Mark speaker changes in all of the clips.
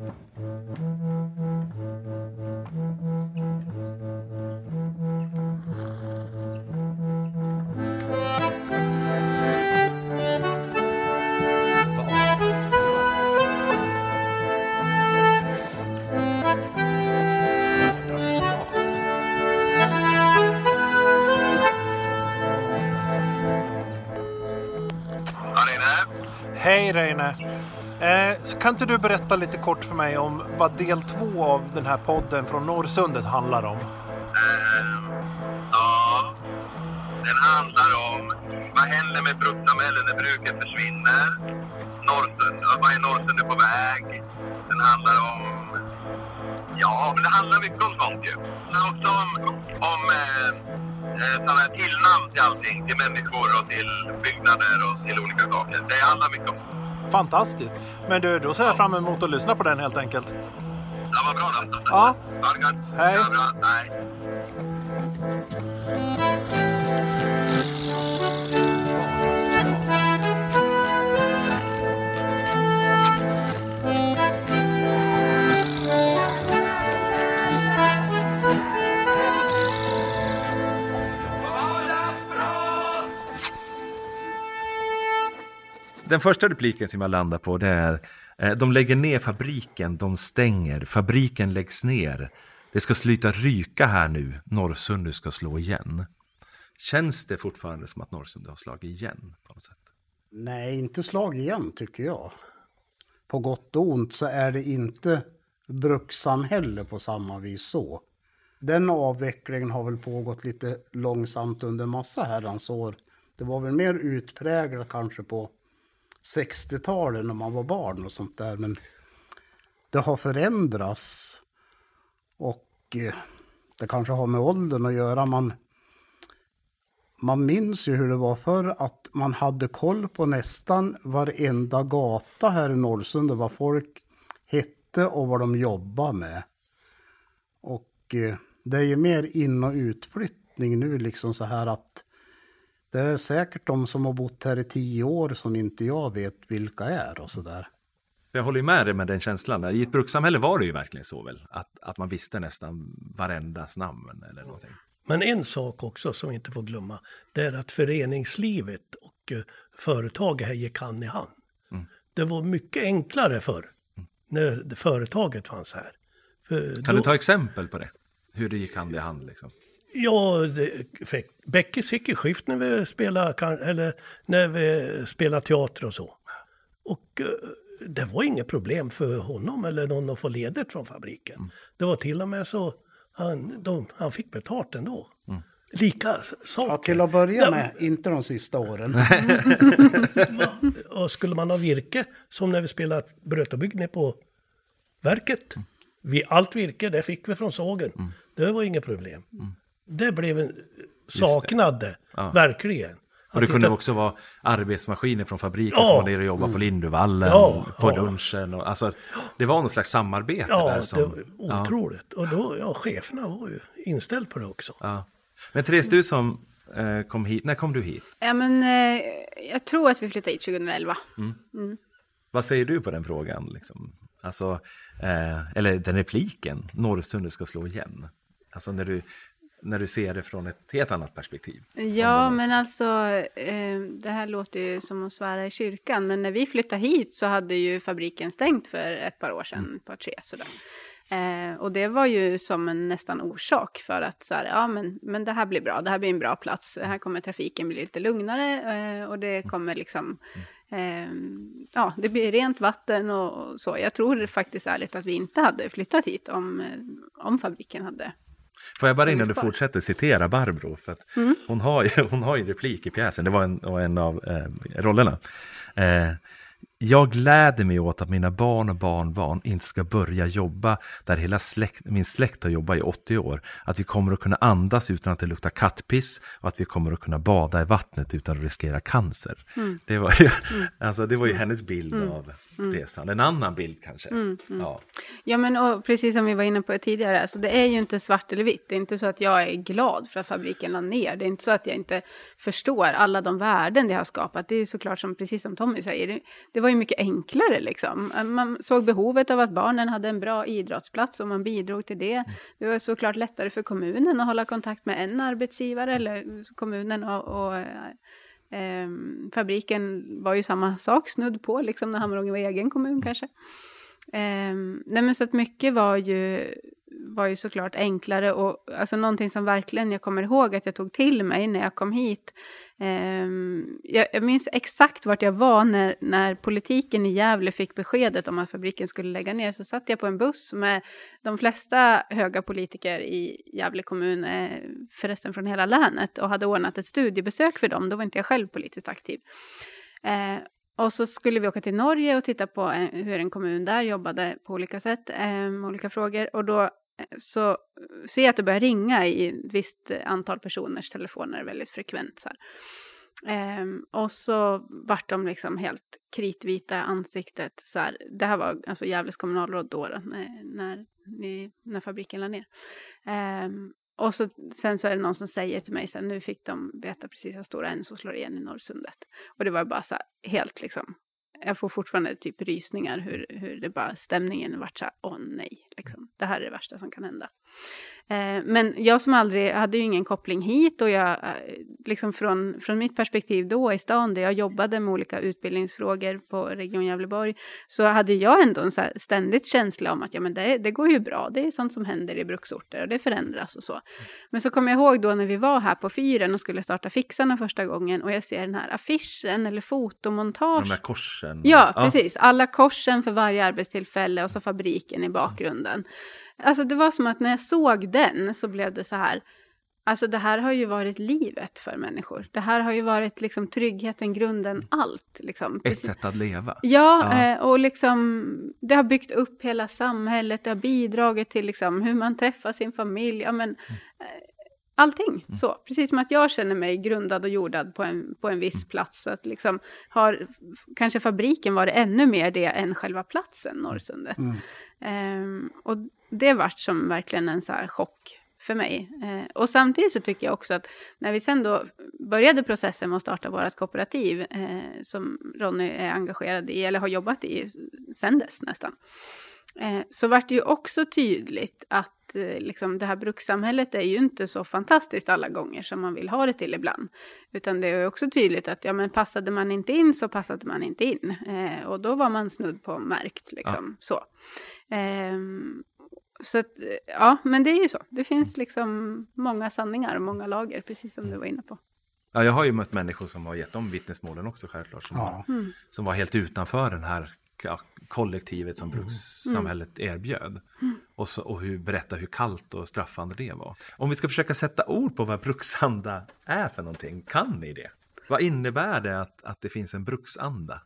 Speaker 1: Mm-hmm. Kan inte du berätta lite kort för mig om vad del två av den här podden från Norrsundet handlar om?
Speaker 2: Eh, ja, den handlar om vad händer med brukssamhället när bruket försvinner? Norrsund, vad är Norrsundet på väg? Den handlar om... Ja, men det handlar mycket om sånt ju. Men också om, om eh, eh, sådana här tillnamn till allting. Till människor och till byggnader och till olika saker. Det handlar mycket om.
Speaker 1: Fantastiskt! Men du, då ser jag fram emot att lyssna på den helt enkelt.
Speaker 2: Ja, vad bra då.
Speaker 1: Ja. Hej.
Speaker 3: Den första repliken som jag landar på det är eh, De lägger ner fabriken, de stänger, fabriken läggs ner. Det ska sluta ryka här nu, Norrsundet ska slå igen. Känns det fortfarande som att Norrsundet har slagit igen på något sätt?
Speaker 4: Nej, inte slag igen tycker jag. På gott och ont så är det inte brukssamhälle på samma vis så. Den avvecklingen har väl pågått lite långsamt under massa herrans år. Det var väl mer utpräglat kanske på 60-talet när man var barn och sånt där. Men det har förändrats. Och eh, det kanske har med åldern att göra. Man, man minns ju hur det var förr att man hade koll på nästan varenda gata här i Norrsundet. Vad folk hette och vad de jobbade med. Och eh, det är ju mer in och utflyttning nu liksom så här att det är säkert de som har bott här i tio år som inte jag vet vilka är och så där.
Speaker 3: Jag håller med dig med den känslan. I ett brukssamhälle var det ju verkligen så väl? Att, att man visste nästan varendas namn eller någonting.
Speaker 5: Men en sak också som vi inte får glömma, det är att föreningslivet och eh, företaget här gick hand i hand.
Speaker 3: Mm.
Speaker 5: Det var mycket enklare förr, när företaget fanns här. För
Speaker 3: Kan
Speaker 5: då-
Speaker 3: du ta exempel på det? Hur det gick hand i hand liksom?
Speaker 5: Ja, det, fick- i skift när vi spelade, eller när vi spelade teater och så. Och eh, det var inget problem för honom eller någon att få ledigt från fabriken.
Speaker 3: Mm.
Speaker 5: Det var till och med så han, de, han fick betalt ändå.
Speaker 3: Mm.
Speaker 5: Lika saker.
Speaker 4: Ja, till att börja
Speaker 5: Ja,
Speaker 4: med, inte de sista åren.
Speaker 5: Och skulle man ha virke, som när vi spelade brötobyggnad på verket. Vi, allt virke, det fick vi från sågen. Det var inget problem. Det blev en saknad,
Speaker 3: Ja.
Speaker 5: verkligen.
Speaker 3: Och det
Speaker 5: Att
Speaker 3: kunde
Speaker 5: hitta-
Speaker 3: också vara arbetsmaskiner från fabriken
Speaker 5: Ja.
Speaker 3: som var nere och jobbade på Linduvallen,
Speaker 5: Ja,
Speaker 3: på
Speaker 5: ja.
Speaker 3: lunchen. Och, alltså, det var någon slags samarbete
Speaker 5: Ja,
Speaker 3: där. Som,
Speaker 5: det var
Speaker 3: ja,
Speaker 5: otroligt. Och då, ja, cheferna var ju inställda på det också.
Speaker 3: ja. Men Therese, du som eh, kom hit, när kom du hit?
Speaker 6: Ja, men eh, jag tror att vi flyttade hit 2011.
Speaker 3: Vad säger du på den frågan? Liksom? Alltså, eh, eller den repliken, Norrsundet ska slå igen. Alltså när du, när du ser det från ett helt annat perspektiv.
Speaker 6: Ja, men alltså, eh, det här låter ju som att svära i kyrkan, men när vi flyttade hit så hade ju fabriken stängt för ett par år sedan, ett par tre sådär. Eh, och det var ju som en nästan orsak för att så här, ja men, men det här blir bra, det här blir en bra plats, här kommer trafiken bli lite lugnare eh, och det kommer liksom, eh, ja det blir rent vatten och, och så. Jag tror faktiskt ärligt att vi inte hade flyttat hit om, eh, om fabriken hade
Speaker 3: Får jag bara innan du fortsätter citera Barbro, för att
Speaker 6: Mm.
Speaker 3: hon, har ju, hon har ju replik i pjäsen, det var en, en av eh, rollerna. Eh, jag gläder mig åt att mina barn och barnbarn inte ska börja jobba där hela släkt, min släkt har jobbat i 80 år. Att vi kommer att kunna andas utan att det luktar kattpiss och att vi kommer att kunna bada i vattnet utan att riskera cancer. Det, var ju, alltså, det var ju hennes bild av resan. En annan bild kanske. Ja.
Speaker 6: Ja, men och precis som vi var inne på tidigare, alltså, det är ju inte svart eller vitt. Det är inte så att jag är glad för att fabriken la ner. Det är inte så att jag inte förstår alla de värden det har skapat. Det är såklart som, precis som Tommy säger, det, det var ju mycket enklare liksom. Man såg behovet av att barnen hade en bra idrottsplats och man bidrog till det. Det var såklart lättare för kommunen att hålla kontakt med en arbetsgivare eller kommunen och, och eh, fabriken var ju samma sak snudd på, liksom när Hamrånge var egen kommun kanske. Eh, nej men så att mycket var ju var ju såklart enklare och alltså någonting som verkligen jag kommer ihåg att jag tog till mig när jag kom hit. Eh, jag, jag, minns exakt vart jag var när, när politiken i Gävle fick beskedet om att fabriken skulle lägga ner. Så satt jag på en buss med de flesta höga politiker i Gävle kommun, eh, förresten från hela länet, och hade ordnat ett studiebesök för dem. Då var inte jag själv politiskt aktiv. Eh, och så skulle vi åka till Norge och titta på eh, hur en kommun där jobbade på olika sätt, eh, med olika frågor. Och då eh, så eh, ser jag att det börjar ringa i ett visst antal personers telefoner väldigt frekvent. Så ehm, och så vart de liksom helt kritvita i ansiktet. Så här, det här var alltså Gävles kommunalråd då, då när, när, när fabriken lade ner. Ehm, och så, sen så är det någon som säger till mig sen nu fick de veta precis hur stora en som slår igen i Norrsundet. Och det var bara så här, helt liksom jag får fortfarande typ rysningar hur, hur det bara, stämningen vart så här, åh nej, liksom. det här är det värsta som kan hända. Eh, men jag som aldrig, hade ju ingen koppling hit och jag, eh, liksom från, från mitt perspektiv då i stan där jag jobbade med olika utbildningsfrågor på Region Gävleborg, så hade jag ändå en så ständigt känsla om att ja, men det, det går ju bra, det är sånt som händer i bruksorter och det förändras och så. Men så kommer jag ihåg då när vi var här på fyren och skulle starta Fixarna första gången och jag ser den här affischen eller fotomontage.
Speaker 3: De här korsen.
Speaker 6: Ja, precis. Alla korsen för varje arbetstillfälle och så fabriken i bakgrunden. Alltså det var som att när jag såg den så blev det så här. Alltså det här har ju varit livet för människor. Det här har ju varit liksom tryggheten, grunden, allt. Liksom.
Speaker 3: Ett sätt att leva.
Speaker 6: Ja, ja. Eh, och liksom det har byggt upp hela samhället. Det har bidragit till liksom hur man träffar sin familj. Ja, men, mm. Allting. Mm. Så, precis som att jag känner mig grundad och jordad på en, på en viss mm. plats. Så att liksom har kanske fabriken varit ännu mer det än själva platsen, Norrsundet. Mm. Um, och det vart som verkligen en så här chock för mig. Eh, och samtidigt så tycker jag också att när vi sen då började processen med att starta vårt kooperativ, eh, som Ronny är engagerad i, eller har jobbat i sen dess nästan, eh, så vart det ju också tydligt att eh, liksom, det här brukssamhället är ju inte så fantastiskt alla gånger som man vill ha det till ibland. Utan det är också tydligt att ja, men passade man inte in så passade man inte in. Eh, och då var man snudd på märkt. Liksom, ja. så. Ehm, så att, ja, men det är ju så. Det finns liksom många sanningar och många lager, precis som du var inne på.
Speaker 3: Ja, jag har ju mött människor som har gett de vittnesmålen också självklart. Som, ja. var, mm. som var helt utanför den här ja, kollektivet som mm. brukssamhället mm. erbjöd. Mm. Och, så, och hur, berätta hur kallt och straffande det var. Om vi ska försöka sätta ord på vad bruksanda är för någonting, kan ni det? Vad innebär det att, att det finns en bruksanda?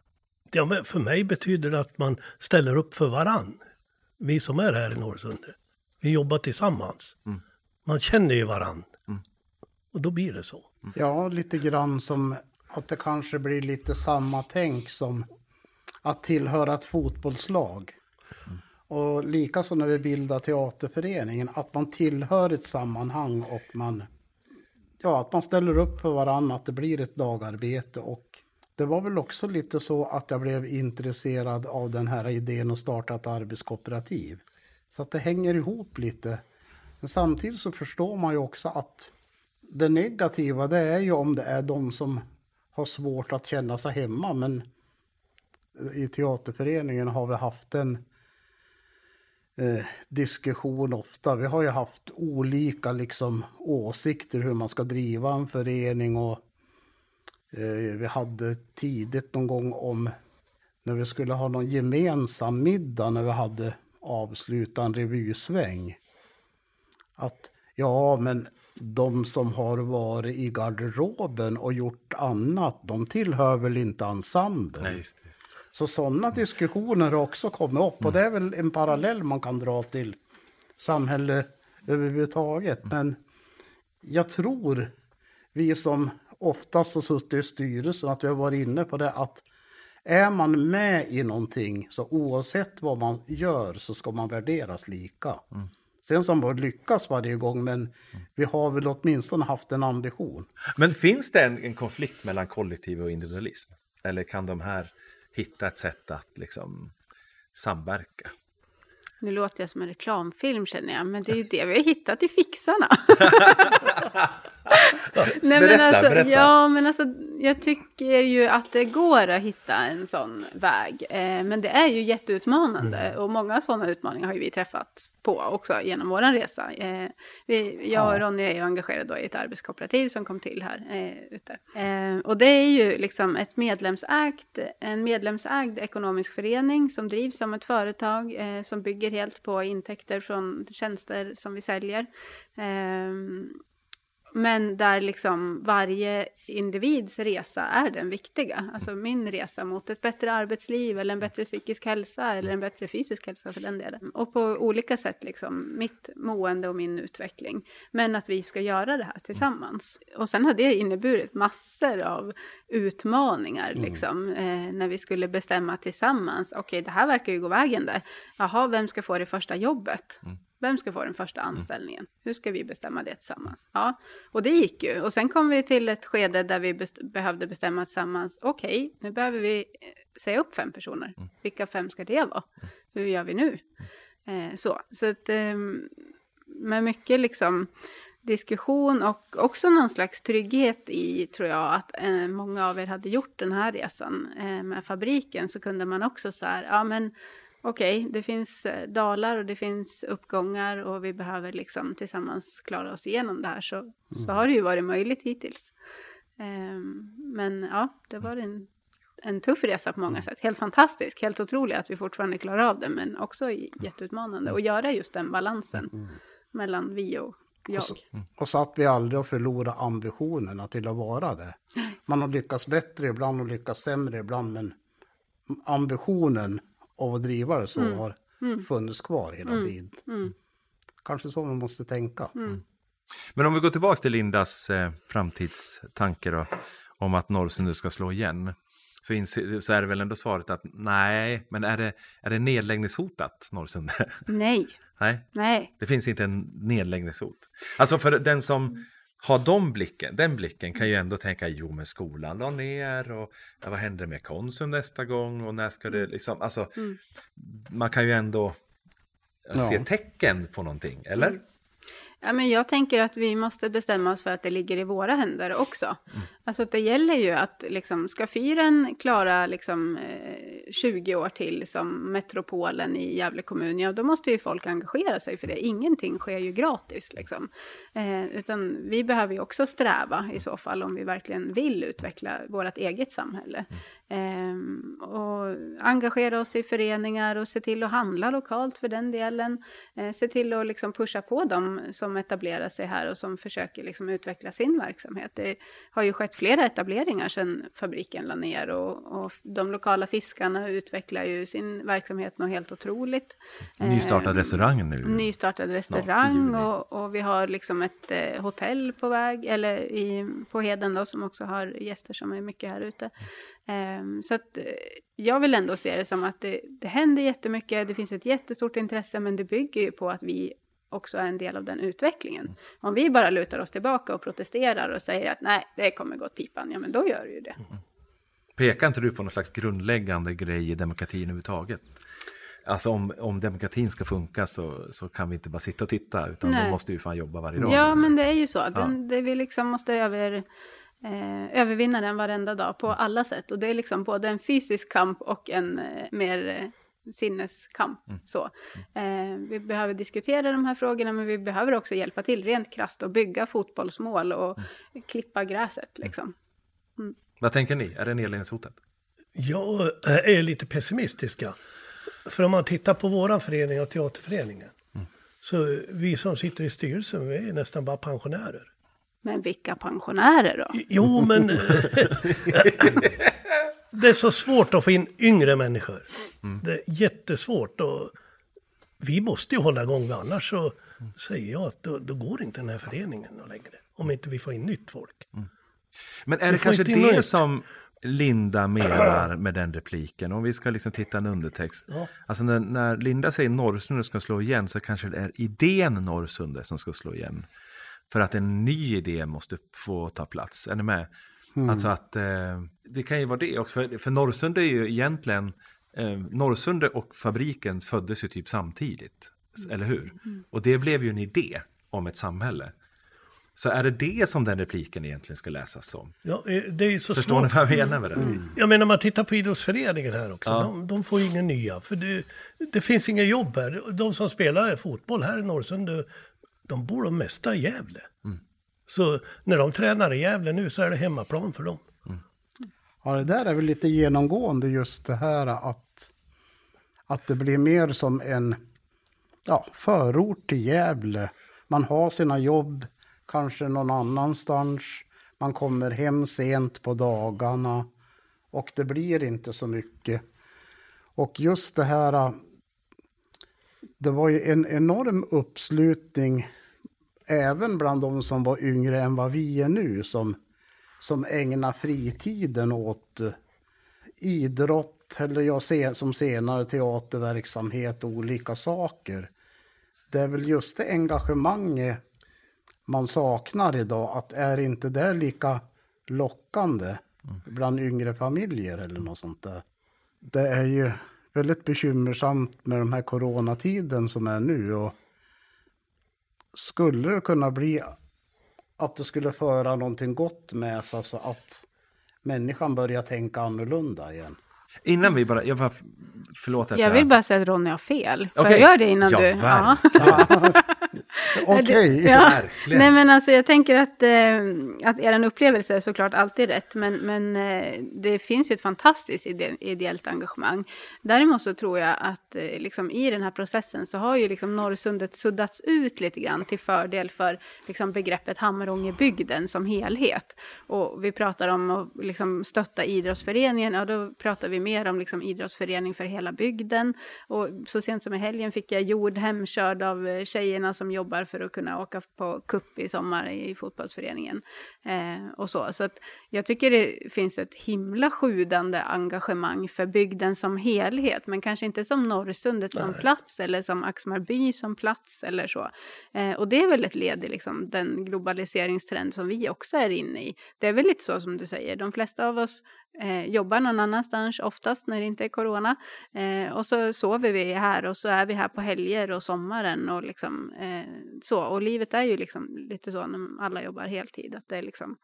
Speaker 5: Ja, men för mig betyder det att man ställer upp för varann vi som är här i Norrsundet, vi jobbar tillsammans. Mm. Man känner ju varann. Mm. Och då blir det så.
Speaker 4: Mm. Ja, lite grann som att det kanske blir lite samma tänk som att tillhöra ett fotbollslag. Mm. Och likaså när vi bildar teaterföreningen, att man tillhör ett sammanhang och man, ja, att man ställer upp för varandra, att det blir ett dagarbete och det var väl också lite så att jag blev intresserad av den här idén att starta ett arbetskooperativ. Så att det hänger ihop lite. Men samtidigt så förstår man ju också att det negativa det är ju om det är de som har svårt att känna sig hemma. Men i teaterföreningen har vi haft en eh, diskussion ofta. Vi har ju haft olika liksom, åsikter hur man ska driva en förening och Eh, vi hade tidigt någon gång om när vi skulle ha någon gemensam middag när vi hade avslutat en revysväng. Att ja, men de som har varit i garderoben och gjort annat, de tillhör väl inte ensemblen. Nej, så sådana diskussioner har också kommit upp och det är väl en parallell man kan dra till samhället överhuvudtaget. Mm. Men jag tror vi som oftast har suttit i styrelsen, att vi har varit inne på det att är man med i någonting, så oavsett vad man gör så ska man värderas lika. Mm. Sen som man lyckas varje gång, men vi har väl åtminstone haft en ambition.
Speaker 3: Men finns det en, en konflikt mellan kollektiv och individualism? Eller kan de här, hitta ett sätt att liksom samverka.
Speaker 6: Nu låter jag som en reklamfilm känner jag, men det är ju det vi har hittat i Fixarna. Nej,
Speaker 3: Berätta,
Speaker 6: men alltså,
Speaker 3: berätta.
Speaker 6: Ja, men alltså, jag tycker ju att det går att hitta en sån väg. Eh, men det är ju jätteutmanande
Speaker 3: Mm.
Speaker 6: och många sådana utmaningar har ju vi träffat på också genom vår resa. Eh, vi, jag och Ronny är ju engagerade då i ett arbetskooperativ som kom till här eh, ute. Eh, och det är ju liksom ett medlemsägt, en medlemsägd ekonomisk förening som drivs som ett företag eh, som bygger helt på intäkter från tjänster som vi säljer. Men där liksom varje individs resa är den viktiga. Alltså min resa mot ett bättre arbetsliv eller en bättre psykisk hälsa eller en bättre fysisk hälsa för den delen. Och på olika sätt liksom mitt mående och min utveckling. Men att vi ska göra det här tillsammans. Och sen har det inneburit massor av utmaningar liksom. Eh, när vi skulle bestämma tillsammans. Okej, det här verkar ju gå vägen där. Jaha, vem ska få det första jobbet? Vem ska få den första anställningen? Hur ska vi bestämma det tillsammans? Ja, och det gick ju. Och sen kom vi till ett skede där vi best- behövde bestämma tillsammans. Okej, nu behöver vi eh, säga upp fem personer. Vilka fem ska det vara? Hur gör vi nu? Eh, så, så att ehm, med mycket liksom diskussion och också någon slags trygghet i, tror jag, att eh, många av er hade gjort den här resan eh, med fabriken, så kunde man också så här, ja men okej, det finns eh, dalar och det finns uppgångar och vi behöver liksom tillsammans klara oss igenom det här, så, så har det ju varit möjligt hittills. Ehm, men ja, det var en, en tuff resa på många sätt. Helt fantastisk, helt otrolig att vi fortfarande klarar av det, men också jätteutmanande. Och göra just den balansen mellan vi och jag.
Speaker 4: Och så, och så att vi aldrig har förlorat ambitionerna till att vara det. Man har lyckats bättre ibland och lyckats sämre ibland, men ambitionen av att driva det så har funnits kvar hela tiden. Kanske så man måste tänka.
Speaker 3: Men om vi går tillbaka till Lindas eh, framtidstanke då, om att Norrsundet ska slå igen. Så, så är det väl ändå svaret att nej, men är det, är det nedläggningshotat Norrsundet?
Speaker 6: Nej,
Speaker 3: nej,
Speaker 6: nej.
Speaker 3: det finns inte en nedläggningshot. Alltså för den som har de blicken, den blicken kan ju ändå tänka, jo men skolan la ner och ja, vad händer med Konsum nästa gång och när ska det liksom, alltså man kan ju ändå se
Speaker 4: Ja.
Speaker 3: tecken på någonting, eller?
Speaker 6: Ja, men jag tänker att vi måste bestämma oss för att det ligger i våra händer också. Alltså att det gäller ju att liksom, ska fyren klara liksom, eh, 20 år till som metropolen i Gävle kommun, ja då måste ju folk engagera sig för det. Ingenting sker ju gratis liksom. Eh, utan vi behöver ju också sträva i så fall om vi verkligen vill utveckla vårt eget samhälle. Ehm, och engagera oss i föreningar och se till att handla lokalt för den delen. Eh, se till att liksom pusha på dem som etablerar sig här och som försöker liksom utveckla sin verksamhet. Det har ju skett flera etableringar sedan fabriken la ner och, och de lokala fiskarna utvecklar ju sin verksamhet något helt otroligt.
Speaker 3: Nystartad
Speaker 6: Ehm,
Speaker 3: restaurang nu.
Speaker 6: Nystartad restaurang och, och vi har liksom ett eh, hotell på väg, eller i, på Heden då, som också har gäster som är mycket här ute. Ehm, så att eh, jag vill ändå se det som att det, det händer jättemycket, det finns ett jättestort intresse, men det bygger ju på att vi också är en del av den utvecklingen. Om vi bara lutar oss tillbaka och protesterar och säger att nej, det kommer gå åt pipan, ja men då gör det ju det.
Speaker 3: Pekar inte du på någon slags grundläggande grej i demokratin överhuvudtaget? Alltså om, om demokratin ska funka så, så kan vi inte bara sitta och titta utan
Speaker 6: Nej.
Speaker 3: då måste vi fan jobba varje dag.
Speaker 6: Ja, men det är ju så. Den, det, vi liksom måste över, eh, övervinna den varenda dag på alla sätt. Och det är liksom både en fysisk kamp och en eh, mer eh, sinneskamp. Så. Eh, vi behöver diskutera de här frågorna, men vi behöver också hjälpa till rent krasst och bygga fotbollsmål och klippa gräset. Liksom.
Speaker 3: Vad tänker ni? Är det nedläggningshotet?
Speaker 5: Jag är lite pessimistiska. För om man tittar på våran förening och teaterföreningen. Så vi som sitter i styrelsen, vi är nästan bara pensionärer.
Speaker 6: Men vilka pensionärer då?
Speaker 5: Jo, men... det är så svårt att få in yngre människor. Det är jättesvårt och vi måste ju hålla igång, annars så säger jag att då, då går inte den här föreningen längre. Om inte vi får in nytt folk.
Speaker 3: Men är det kanske det
Speaker 5: något.
Speaker 3: som Linda menar med den repliken? Om vi ska liksom titta en undertext.
Speaker 5: Ja.
Speaker 3: Alltså när, när Linda säger Norrsundet ska slå igen så kanske det är idén Norrsundet som ska slå igen. För att en ny idé måste få ta plats. Är ni med? Alltså att eh, det kan ju vara det också. För, för Norrsund är ju egentligen, eh, Norrsunde och fabriken föddes ju typ samtidigt. s- Eller hur? Och det blev ju en idé om ett samhälle. Så är det det som den repliken egentligen ska läsas som?
Speaker 5: Ja, eh, det är så
Speaker 3: Förstår ni
Speaker 5: svårt.
Speaker 3: vad jag menar med det?
Speaker 5: Jag menar, man tittar på idrottsföreningen här också.
Speaker 3: Ja.
Speaker 5: De, de får ju inga nya. För det, det finns inga jobb här. De som spelar fotboll här i Norrsund, de- bor de mesta i Gävle. Så när de tränar i Gävle nu så är det hemmaplan för dem.
Speaker 4: Ja, det där är väl lite genomgående just det här att, att det blir mer som en ja, förort till Gävle. Man har sina jobb kanske någon annanstans. Man kommer hem sent på dagarna och det blir inte så mycket. Och just det här, det var ju en enorm uppslutning även bland de som var yngre än vad vi är nu som som ägnar fritiden åt eh, idrott eller jag ser som senare teaterverksamhet och olika saker. Det är väl just det engagemanget man saknar idag. Att är inte det lika lockande bland yngre familjer eller något sånt där. Det är ju väldigt bekymmersamt med de här coronatiden som är nu. Och skulle det kunna bli att det skulle föra någonting gott med sig så att människan börjar tänka annorlunda igen.
Speaker 3: Innan vi bara, jag bara, förlåt att
Speaker 6: Jag vill bara säga att Ronny har fel. Får
Speaker 3: Okej.
Speaker 6: jag göra det innan
Speaker 3: Ja,
Speaker 6: du?
Speaker 3: verkligen.
Speaker 4: Okej.
Speaker 6: Ja.
Speaker 3: Verkligen.
Speaker 6: Nej men alltså jag tänker att, eh, att er upplevelse är såklart alltid rätt. Men, men eh, det finns ju ett fantastiskt ide ideellt engagemang. Däremot så tror jag att eh, liksom, i den här processen så har ju liksom Norrsundet suddats ut lite grann till fördel för liksom, begreppet Hammarångebygden som helhet. Och vi pratar om att liksom, stötta idrottsföreningen. Ja, då pratar vi mer om liksom, idrottsförening för hela bygden. Och så sent som i helgen fick jag jord hemkörd av eh, tjejerna som jobbar för att kunna åka på kupp i sommar i fotbollsföreningen. Eh, och så. så att jag tycker det finns ett himla sjudande engagemang för bygden som helhet. Men kanske inte som Norrsundet som plats eller som Axmarby som plats eller så. Eh, och det är väl ett led i liksom, den globaliseringstrend som vi också är inne i. Det är väl lite så som du säger, de flesta av oss eh, jobbar någon annanstans, oftast när det inte är corona. Eh, och så sover vi här och så är vi här på helger och sommaren och liksom eh, så. Och livet är ju liksom lite så när alla jobbar heltid, att det är liksom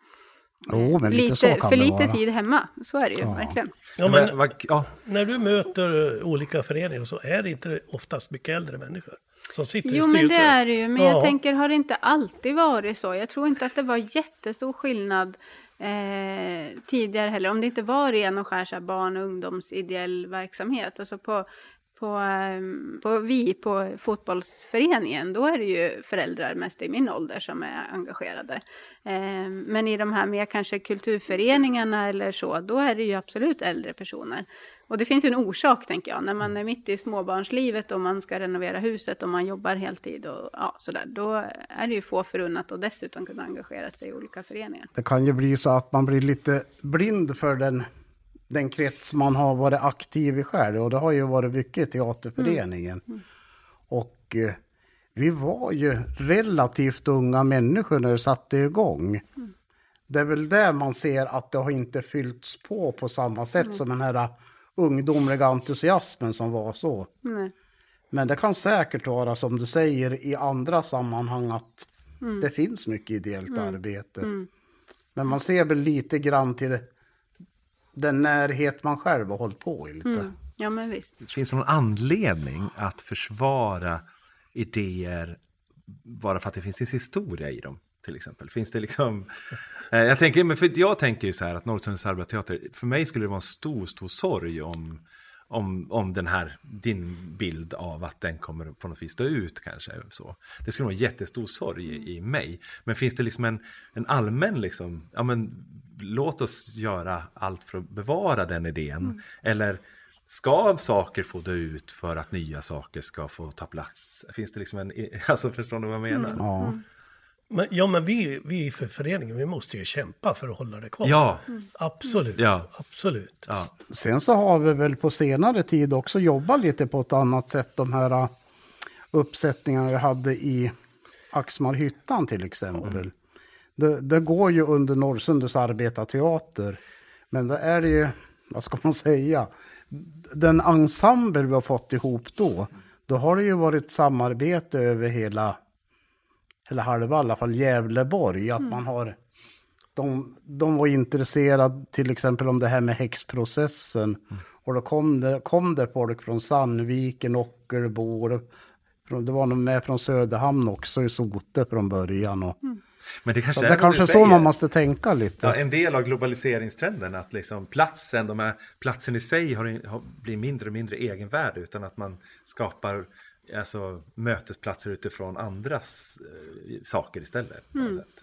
Speaker 4: Jo, men lite, så kan
Speaker 6: för
Speaker 4: det
Speaker 6: lite
Speaker 4: vara.
Speaker 6: tid hemma. Så är det ju
Speaker 4: Ja.
Speaker 6: verkligen.
Speaker 5: Ja,
Speaker 3: Men,
Speaker 5: men
Speaker 3: ja,
Speaker 5: när du möter olika föreningar så är det inte oftast mycket äldre människor som sitter
Speaker 6: Jo,
Speaker 5: i
Speaker 6: men
Speaker 5: styrelser.
Speaker 6: det är det ju. Men
Speaker 5: Ja.
Speaker 6: jag tänker, har det inte alltid varit så? Jag tror inte att det var jättestor skillnad eh, tidigare heller. Om det inte var ren och skär barn och ungdomsideell verksamhet. Alltså på, på, ehm, på vi på fotbollsföreningen, då är det ju föräldrar mest i min ålder som är engagerade. Ehm, men i de här mer kanske kulturföreningarna eller så, då är det ju absolut äldre personer. Och det finns ju en orsak, tänker jag, när man är mitt i småbarnslivet och man ska renovera huset och man jobbar heltid och ja, sådär, då är det ju få förunnat att dessutom kunna engagera sig i olika föreningar.
Speaker 4: Det kan ju bli så att man blir lite blind för den, den krets man har varit aktiv i själv. Och det har ju varit mycket teaterföreningen. Och eh, vi var ju relativt unga människor när det satte igång. Det är väl där man ser att det har inte fyllts på på samma sätt som den här ungdomliga entusiasmen som var så.
Speaker 6: Nej.
Speaker 4: Men det kan säkert vara som du säger i andra sammanhang att det finns mycket ideellt arbete. Men man ser väl lite grann till den närhet man själv har hållit på i lite.
Speaker 6: Ja, men visst.
Speaker 3: finns det någon anledning att försvara idéer bara för att det finns en historia i dem? Till exempel. Finns det liksom... Eh, jag, tänker, men för jag tänker ju så här att Norrsunds Arbetarteater, för mig skulle det vara en stor, stor sorg om, om, om den här, din bild av att den kommer på något vis dö ut kanske. Så. Det skulle vara en jättestor sorg i, i mig. Men finns det liksom en, en allmän, liksom, ja men låt oss göra allt för att bevara den idén. Eller ska saker få dö ut för att nya saker ska få ta plats? Finns det liksom en, alltså förstår ni vad jag menar?
Speaker 4: Ja.
Speaker 5: Men, ja, men vi, vi för föreningen, vi måste ju kämpa för att hålla det kvar.
Speaker 3: Ja,
Speaker 5: Absolut,
Speaker 3: Ja.
Speaker 5: absolut.
Speaker 3: ja.
Speaker 4: Sen så har vi väl på senare tid också jobbat lite på ett annat sätt. De här uh, uppsättningarna vi hade i Axmarhyttan till exempel. Det, det går ju under Norrsundets arbetarteater. Men då är det ju, vad ska man säga, den ensemble vi har fått ihop då, då har det ju varit samarbete över hela, hela halva, i alla fall Gävleborg. Att man har, de, de var intresserade till exempel om det här med häxprocessen. Och då kom det, kom det folk från Sandviken, Ockelbo, det var nog med från Söderhamn också i Sote från början. Och,
Speaker 3: Men det
Speaker 4: så
Speaker 3: kanske
Speaker 4: det
Speaker 3: är
Speaker 4: kanske så man måste tänka lite.
Speaker 3: Ja, en del av globaliseringstrenden, att liksom platsen, de här, platsen i sig har, har, blir mindre och mindre egenvärde, utan att man skapar alltså, mötesplatser utifrån andras eh, saker istället. På något sätt.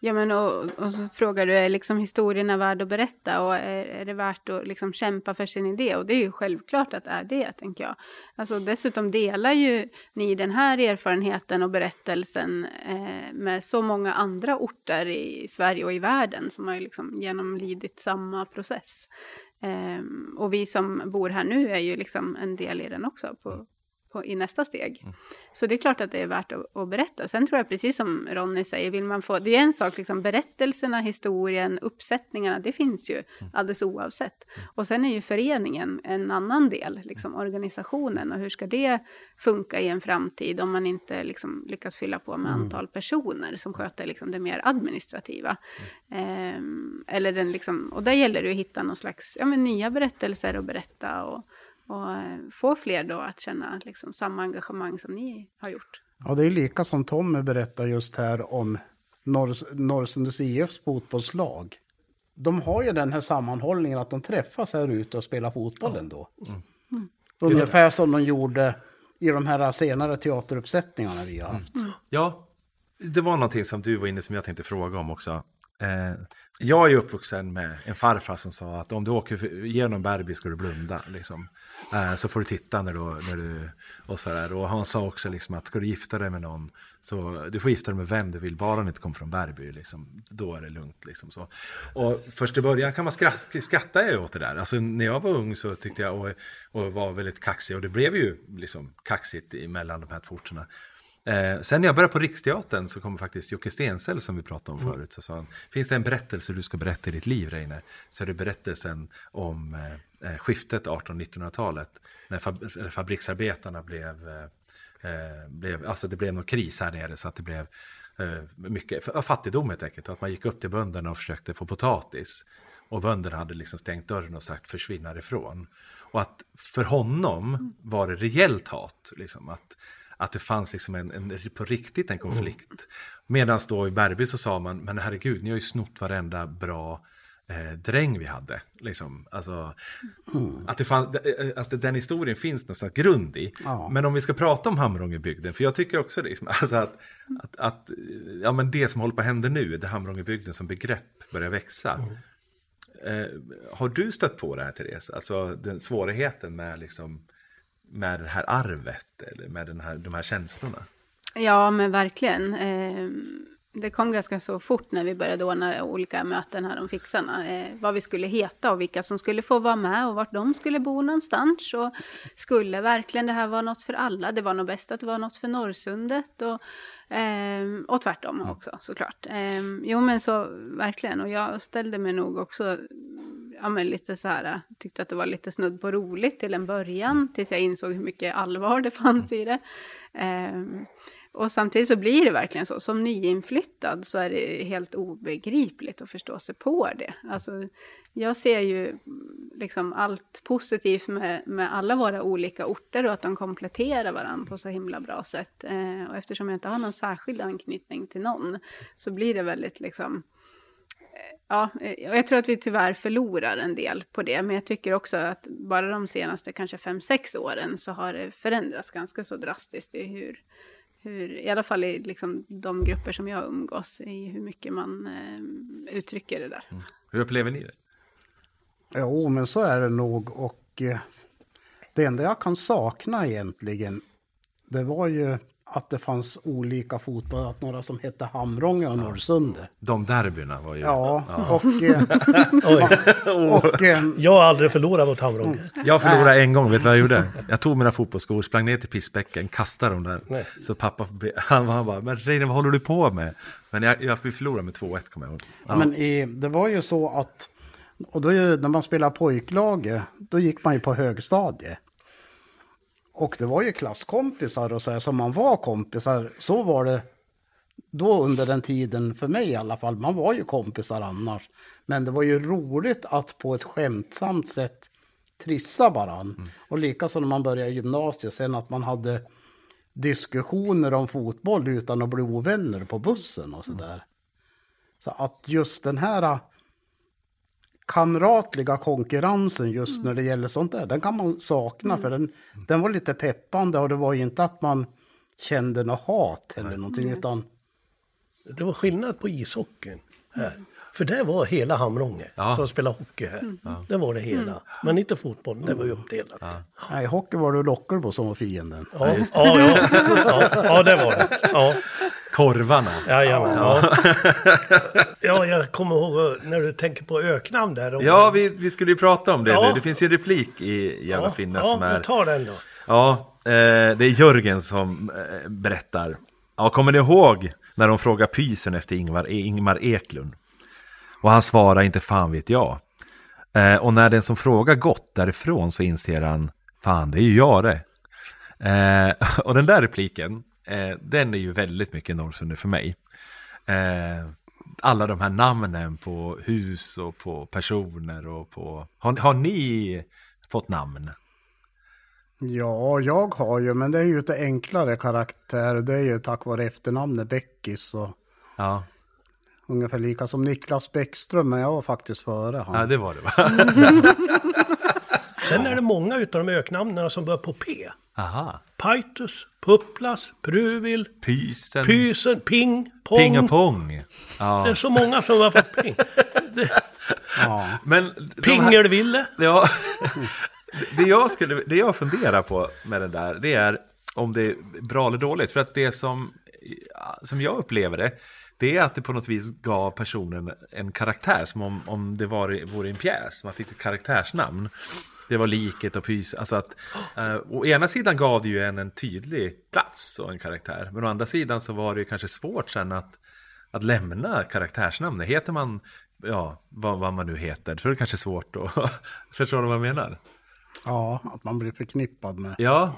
Speaker 6: Ja, men och, och så frågar du, är liksom historierna värd att berätta och är, är det värt att liksom kämpa för sin idé? Och det är ju självklart att det är det, tänker jag. Alltså, dessutom delar ju ni den här erfarenheten och berättelsen eh, med så många andra orter i Sverige och i världen som har ju liksom genomlidit samma process. Ehm, och vi som bor här nu är ju liksom en del i den också på, på, i nästa steg. Så det är klart att det är värt att, att berätta. Sen tror jag precis som Ronny säger, vill man få, det är en sak, liksom berättelserna, historien, uppsättningarna, det finns ju alldeles oavsett. Och sen är ju föreningen en annan del, liksom organisationen och hur ska det funka i en framtid om man inte liksom lyckas fylla på med antal personer som sköter liksom det mer administrativa. Ehm, eller den liksom, och där gäller det att hitta någon slags ja, men nya berättelser att berätta och, och eh, få fler då att känna liksom samma engagemang som ni har gjort.
Speaker 4: Ja, det är lika som Tommy berättar just här om Norr, Norrsundets IFs fotbollslag. De har ju den här sammanhållningen att de träffas här ute och spelar fotboll ändå. Ungefär som de gjorde i de här senare teateruppsättningarna vi har haft.
Speaker 3: Ja, det var någonting som du var inne som jag tänkte fråga om också. Eh, jag är uppvuxen med en farfar som sa att om du åker genom Bergby ska du blunda. Liksom. Eh, så får du titta när du, när du och så där. Och han sa också liksom att ska du gifta dig med någon så du får gifta dig med vem du vill, bara han inte kommer från Bergby. Liksom. Då är det lugnt. Liksom, så. Och först i början kan man skratta, skratta jag åt det där. Alltså, när jag var ung så tyckte jag och, och var väldigt kaxig och det blev ju liksom kaxigt mellan de här två orterna. Eh, sen när jag började på Riksteatern så kom faktiskt Jocke Stensell som vi pratade om förut. Så sa han, finns det en berättelse du ska berätta i ditt liv Reine? Så är det berättelsen om eh, eh, skiftet 1800-1900-talet. När fab eller fabriksarbetarna blev, eh, eh, blev, alltså det blev någon kris här nere så att det blev eh, mycket fattigdom helt enkelt. Att man gick upp till bönderna och försökte få potatis. Och bönderna hade liksom stängt dörren och sagt försvinn härifrån. Och att för honom var det reellt hat. Liksom, att, att det fanns liksom en, en, på riktigt en konflikt. Medan då i Bergby så sa man, men herregud, ni har ju snott varenda bra eh, dräng vi hade. Liksom. Alltså, att det fann, eh, alltså, den historien finns någonstans grund i.
Speaker 4: Ja.
Speaker 3: Men om vi ska prata om Hamrångebygden, för jag tycker också liksom, alltså att, att, att ja, men det som håller på att hända nu, det Hamrångebygden som begrepp börjar växa. Eh, har du stött på det här Therese? Alltså den svårigheten med, liksom, med det här arvet eller med den här, de här känslorna?
Speaker 6: Ja, men verkligen. Eh, det kom ganska så fort när vi började ordna olika möten här om fixarna. Eh, vad vi skulle heta och vilka som skulle få vara med och vart de skulle bo någonstans. Och skulle verkligen det här vara något för alla? Det var nog bäst att det var något för Norrsundet. Och, ehm, och tvärtom också såklart. Ehm, jo men så verkligen. Och jag ställde mig nog också ja, men lite så här, tyckte att det var lite snudd på roligt till en början, tills jag insåg hur mycket allvar det fanns i det. Ehm, och samtidigt så blir det verkligen så, som nyinflyttad så är det helt obegripligt att förstå sig på det. Alltså, jag ser ju mm, liksom allt positivt med, med alla våra olika orter och att de kompletterar varandra på så himla bra sätt. Eh, och eftersom jag inte har någon särskild anknytning till någon så blir det väldigt liksom eh, Ja, eh, jag tror att vi tyvärr förlorar en del på det. Men jag tycker också att bara de senaste kanske fem sex åren så har det förändrats ganska så drastiskt i hur, hur i alla fall i liksom de grupper som jag umgås i hur mycket man eh, uttrycker det där.
Speaker 3: Hur upplever ni det?
Speaker 4: Jo, men så är det nog. Och eh, det enda jag kan sakna egentligen, det var ju att det fanns olika fotboll, att några som hette Hamrånge och Norrsunde.
Speaker 3: De derbyna var ju...
Speaker 4: Ja, och... Eh,
Speaker 5: Oj,
Speaker 4: och eh,
Speaker 5: jag har aldrig förlorat mot Hamrånge.
Speaker 3: Jag förlorade en gång, vet du vad jag gjorde? Jag tog mina fotbollsskor, sprang ner till pissbäcken, kastade dem där.
Speaker 5: Nej.
Speaker 3: Så pappa, han, han bara, men Reine vad håller du på med? Men jag, jag förlorade med 2-1 kommer jag ihåg. Ja.
Speaker 4: Men i, det var ju så att, och då när man spelar pojklaget, då gick man ju på högstadie. Och det var ju klasskompisar och så här, som man var kompisar, så var det då under den tiden, för mig i alla fall, man var ju kompisar annars. Men det var ju roligt att på ett skämtsamt sätt trissa varann. Och likaså när man började gymnasiet, sen att man hade diskussioner om fotboll utan att bli ovänner på bussen och sådär. Så att just den här kamratliga konkurrensen just när det gäller sånt där, den kan man sakna för den, den var lite peppande och det var inte att man kände något hat eller någonting utan
Speaker 5: Det var skillnad på ishockeyn här. För det var hela Hamrånge
Speaker 3: Ja.
Speaker 5: som spelade hockey här. Det var det hela. Men inte fotboll, det var ju uppdelat. Ja,
Speaker 4: nej, hockey var det Lockerbo som var fienden.
Speaker 5: ja, ja, ja, ja, det var det. Ja,
Speaker 3: Korvarna.
Speaker 5: jajamän, ja. ja, jag kommer ihåg när du tänker på öknamn där. och-
Speaker 3: Ja, vi, vi skulle ju prata om det
Speaker 5: Ja.
Speaker 3: nu. Det finns ju en replik i Jävla
Speaker 5: ja,
Speaker 3: Finne
Speaker 5: ja,
Speaker 3: som är...
Speaker 5: men ta den då.
Speaker 3: Ja, eh, det är Jörgen som eh, berättar. Ja, kommer ni ihåg när de frågar pysen efter Ingvar, Ingmar Eklund? Och han svarar inte fan vet jag. Eh, och när den som frågar gått därifrån så inser han, fan det är ju jag det. Eh, och den där repliken, eh, den är ju väldigt mycket Norrsunde för mig. Eh, alla de här namnen på hus och på personer och på... Har, har ni fått namn?
Speaker 4: Ja, jag har ju, men det är ju ett enklare karaktär. Det är ju tack vare efternamnet Bäckis och
Speaker 3: Ja,
Speaker 4: ungefär lika som Niklas Bäckström, men jag var faktiskt före han.
Speaker 3: ja det var det va?
Speaker 5: Sen är det många utav de öknamnen som börjar på P.
Speaker 3: Aha.
Speaker 5: Paitus, Pupplas, Pruvil,
Speaker 3: Pysen.
Speaker 5: Pysen, Ping, Pong.
Speaker 3: Ping och pong.
Speaker 5: Det är
Speaker 3: Ja.
Speaker 5: så många som var på Ping. Det,
Speaker 4: Ja.
Speaker 3: Men de här,
Speaker 5: Pingelville.
Speaker 3: ja, det, jag skulle, det jag funderar på med den där, det är om det är bra eller dåligt. För att det som, som jag upplever det, det är att det på något vis gav personen en karaktär, som om, om det var, vore en pjäs. Man fick ett karaktärsnamn. Det var liket och pys. Alltså att, eh, å ena sidan gav det ju en en tydlig plats och en karaktär. Men å andra sidan så var det ju kanske svårt sen att, att lämna karaktärsnamnet. Heter man, ja, vad, vad man nu heter, så är det kanske svårt att... Förstår du vad jag menar?
Speaker 4: ja, att man blir förknippad med.
Speaker 3: Ja,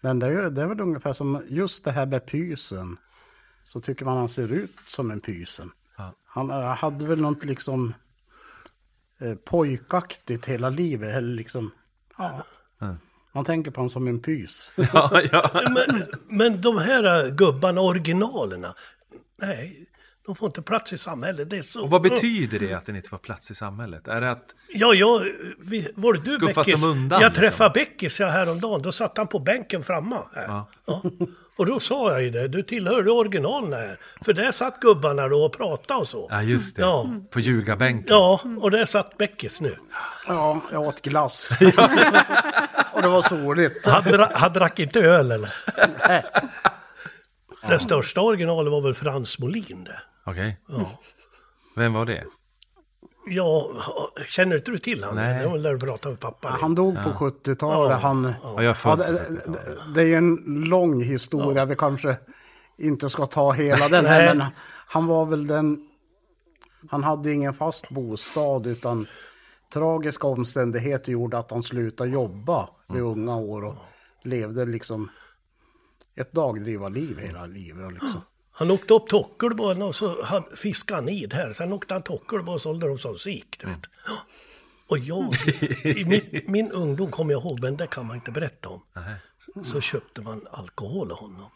Speaker 4: Men det är, det är väl ungefär som just det här med pysen. Så tycker man han ser ut som en pysen.
Speaker 3: Ja.
Speaker 4: Han eh, hade väl något liksom eh, pojkaktigt hela livet. Eller liksom, ja.
Speaker 3: Ja.
Speaker 4: Man tänker på honom som en pys.
Speaker 3: ja, ja.
Speaker 5: Men, men de här äh, gubbarna, originalerna. Nej, de får inte plats i samhället. Det är så...
Speaker 3: Och vad betyder det att den inte får plats i samhället? Är det att...
Speaker 5: Ja, jag, vi, var det du
Speaker 3: Skuffas
Speaker 5: Beckis?
Speaker 3: undan,
Speaker 5: jag
Speaker 3: liksom?
Speaker 5: träffade Beckis jag häromdagen, då satt han på bänken framma. Här.
Speaker 3: Ja.
Speaker 5: Ja. Och då sa jag ju det, du tillhör ju originalen här. För där satt gubbarna då och pratade och så.
Speaker 3: Ja, just det.
Speaker 5: Ja.
Speaker 3: På ljugarbänken.
Speaker 5: Ja, och där satt Beckis nu.
Speaker 4: Ja, jag åt glass. och det var soligt.
Speaker 5: Han, dra, han drack inte öl eller? Det största originalet var väl Frans Molin det.
Speaker 3: Okej.
Speaker 5: Ja.
Speaker 3: Vem var det?
Speaker 5: Ja, känner inte du till honom?
Speaker 3: Nej.
Speaker 5: Det lär prata med pappa.
Speaker 4: Han dog på 70-talet.
Speaker 5: Ja.
Speaker 4: Han,
Speaker 3: Ja, jag
Speaker 4: ja, det, det,
Speaker 3: 70-talet.
Speaker 4: det är en lång historia. Vi kanske inte ska ta hela den här. Men han var väl den... Han hade ingen fast bostad utan tragiska omständigheter gjorde att han slutade jobba vid unga år och levde liksom ett dagdrivarliv hela livet. Liksom.
Speaker 5: Han åkte upp till Ockelbo och så hade- fiskade han id här. Sen åkte han till Ockelbo och sålde dem som sik, du vet. Och jag, i min, min ungdom kommer jag ihåg, men det kan man inte berätta om. Så, så köpte man alkohol av honom.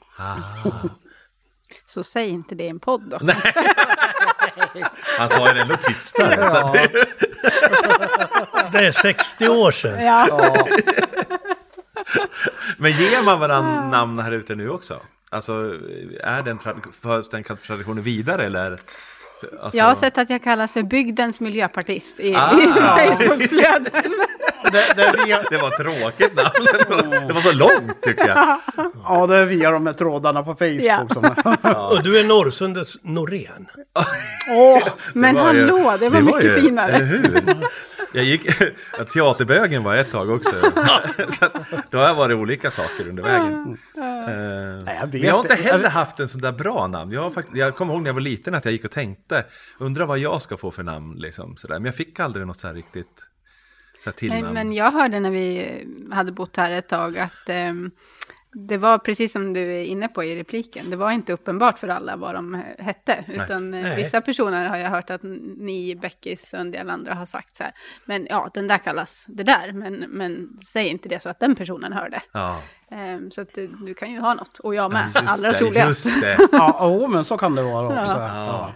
Speaker 6: Så säg inte det i en podd då.
Speaker 3: Han sa ju det ändå tystare. att det...
Speaker 5: Det är 60 år sedan.
Speaker 6: Ja.
Speaker 4: Ja,
Speaker 3: Men ger man varandra namn här ute nu också? Alltså, är den, förs den traditionen vidare eller? Alltså...
Speaker 6: Jag har sett att jag kallas för bygdens miljöpartist i,
Speaker 3: Ah.
Speaker 6: i Facebookflöden.
Speaker 4: Det, det, via,
Speaker 3: Det var tråkigt namn. Det var, det var så långt tycker jag.
Speaker 4: ja, det är via de här trådarna på Facebook.
Speaker 6: Ja.
Speaker 4: Som,
Speaker 5: Och du är Norrsundets Norén.
Speaker 4: Åh,
Speaker 6: Men
Speaker 3: Det var ju-
Speaker 6: hallå, det var mycket
Speaker 3: ju-
Speaker 6: finare.
Speaker 3: Eller hur? Jag gick, ja, teaterbögen var ett tag också. så då har jag varit olika saker under vägen. Eh,
Speaker 4: jag vet
Speaker 3: men jag har inte heller haft en sån där bra namn. Jag, har faktiskt, jag kommer ihåg när jag var liten att jag gick och tänkte, undrar vad jag ska få för namn. Liksom, sådär. Men jag fick aldrig något så här riktigt
Speaker 6: Nej, men jag hörde när vi hade bott här ett tag att ehm, det var precis som du är inne på i repliken. Det var inte uppenbart för alla vad de hette. Utan eh,
Speaker 5: Nej.
Speaker 6: vissa personer har jag hört att ni, Beckis och en del andra har sagt så här. Men ja, den där kallas det där. Men, men säg inte det så att den personen hör det.
Speaker 3: Ja,
Speaker 6: Ehm, så att eh, du kan ju ha något. Och jag med.
Speaker 3: just
Speaker 6: Allra troligast.
Speaker 3: just det.
Speaker 4: ja, oh, men så kan det vara också.
Speaker 6: Ja.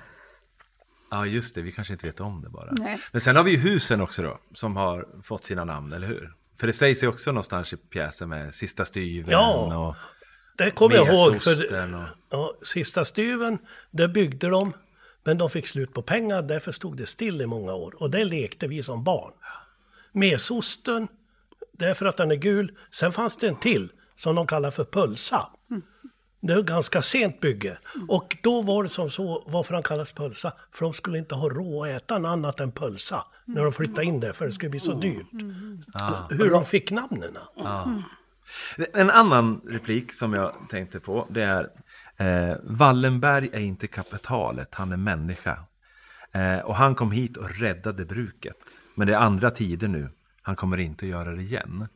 Speaker 4: Ja.
Speaker 3: Just det. Vi kanske inte vet om det bara.
Speaker 6: Nej.
Speaker 3: Men sen har vi ju husen också då, som har fått sina namn, eller hur? För det sägs ju också någonstans i pjäsen med Sista styven
Speaker 5: Ja.
Speaker 3: och
Speaker 5: Det kommer jag ihåg. För,
Speaker 3: och...
Speaker 5: ja, sista styven, det byggde de. Men de fick slut på pengar, därför stod det still i många år. Och det lekte vi som barn. Mesosten, det är för att den är gul. Sen fanns det en till som de kallar för pölsa. Det är ett ganska sent bygge. Och då var det som så, varför han kallas pölsa? För de skulle inte ha råd att äta något annat än pölsa. När de flyttade in där, för det skulle bli så dyrt. Hur de fick namnen.
Speaker 3: En annan replik som jag tänkte på, det är eh, Wallenberg är inte kapitalet, han är människa. Eh, och han kom hit och räddade bruket. Men det är andra tider nu, han kommer inte att göra det igen.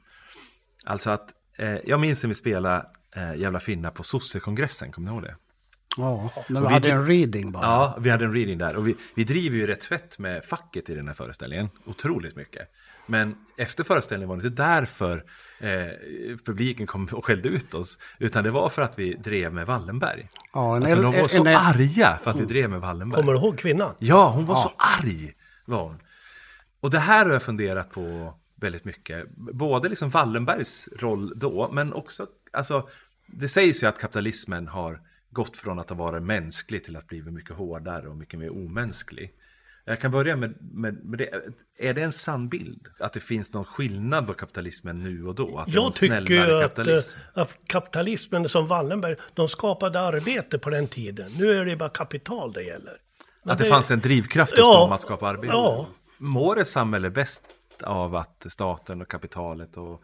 Speaker 3: Alltså att, eh, jag minns när vi spelade eh, Jävla Finna på sossekongressen, kommer ni ihåg det?
Speaker 4: Ja, när vi
Speaker 3: vi
Speaker 4: hade en reading bara.
Speaker 3: Ja, vi hade en reading där. Och vi, vi driver ju rätt fett med facket i den här föreställningen. Otroligt mycket. Men efter föreställningen var det inte därför eh, publiken kom och skällde ut oss. Utan det var för att vi drev med Wallenberg.
Speaker 4: Ja, en
Speaker 3: alltså de var så
Speaker 4: en
Speaker 3: arga för att vi drev med Wallenberg.
Speaker 5: Kommer du ihåg kvinnan?
Speaker 3: Ja, hon var så arg. Var hon. Och det här har jag funderat på väldigt mycket. Både liksom Wallenbergs roll då, men också, alltså, det sägs ju att kapitalismen har gått från att ha varit mänsklig till att bli mycket hårdare och mycket mer omänsklig. Jag kan börja med, med, med det. Är det en sann bild? Att det finns någon skillnad på kapitalismen nu och då? Att det
Speaker 5: Jag tycker ju att,
Speaker 3: kapitalism?
Speaker 5: eh, att kapitalismen som Wallenberg, de skapade arbete på den tiden. Nu är det bara kapital det gäller. Men
Speaker 3: Att det, fanns en drivkraft hos
Speaker 5: Ja,
Speaker 3: dem att skapa arbete?
Speaker 5: ja.
Speaker 3: Mår ett samhälle bäst av att staten och kapitalet och,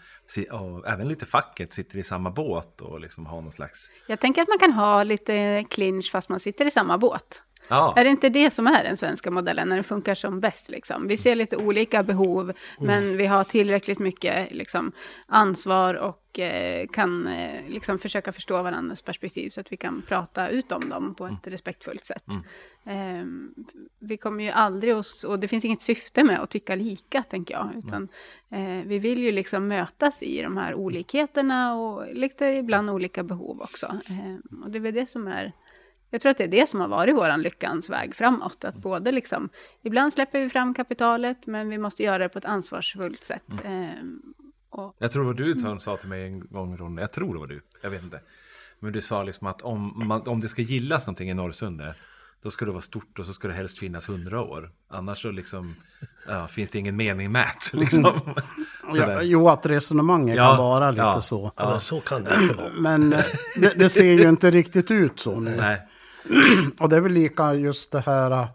Speaker 3: och även lite facket sitter i samma båt och liksom har någon slags...
Speaker 6: Jag tänker att man kan ha lite clinch fast man sitter i samma båt.
Speaker 3: Ja,
Speaker 6: Är det inte det som är den svenska modellen, när det funkar som bäst? Liksom? Vi ser lite olika behov, men vi har tillräckligt mycket liksom, ansvar och eh, kan eh, liksom, försöka förstå varandras perspektiv, så att vi kan prata ut om dem på ett respektfullt sätt. Ehm, vi kommer ju aldrig, oss, och det finns inget syfte med att tycka lika, tänker jag, utan eh, vi vill ju liksom mötas i de här olikheterna och lite ibland olika behov också. Ehm, och det är väl det som är jag tror att det är det som har varit vår lyckans väg framåt. Att både liksom, ibland släpper vi fram kapitalet, men vi måste göra det på ett ansvarsfullt sätt. Ehm, och,
Speaker 3: jag tror det var du som sa till mig en gång, Ronny, jag tror det var du, jag vet inte. Men du sa liksom att om, man, om det ska gillas någonting i Norrsundet, då ska det vara stort och så ska det helst finnas hundra år. Annars så liksom, ja, finns det ingen mening med det, liksom.
Speaker 4: Ja, jo, att resonemanget
Speaker 3: Ja,
Speaker 4: kan vara lite
Speaker 3: ja.
Speaker 4: så.
Speaker 5: Ja, så kan det inte vara.
Speaker 4: Men eh, det, det ser ju inte riktigt ut så nu.
Speaker 3: Nej,
Speaker 4: Och det är väl lika just det här äh,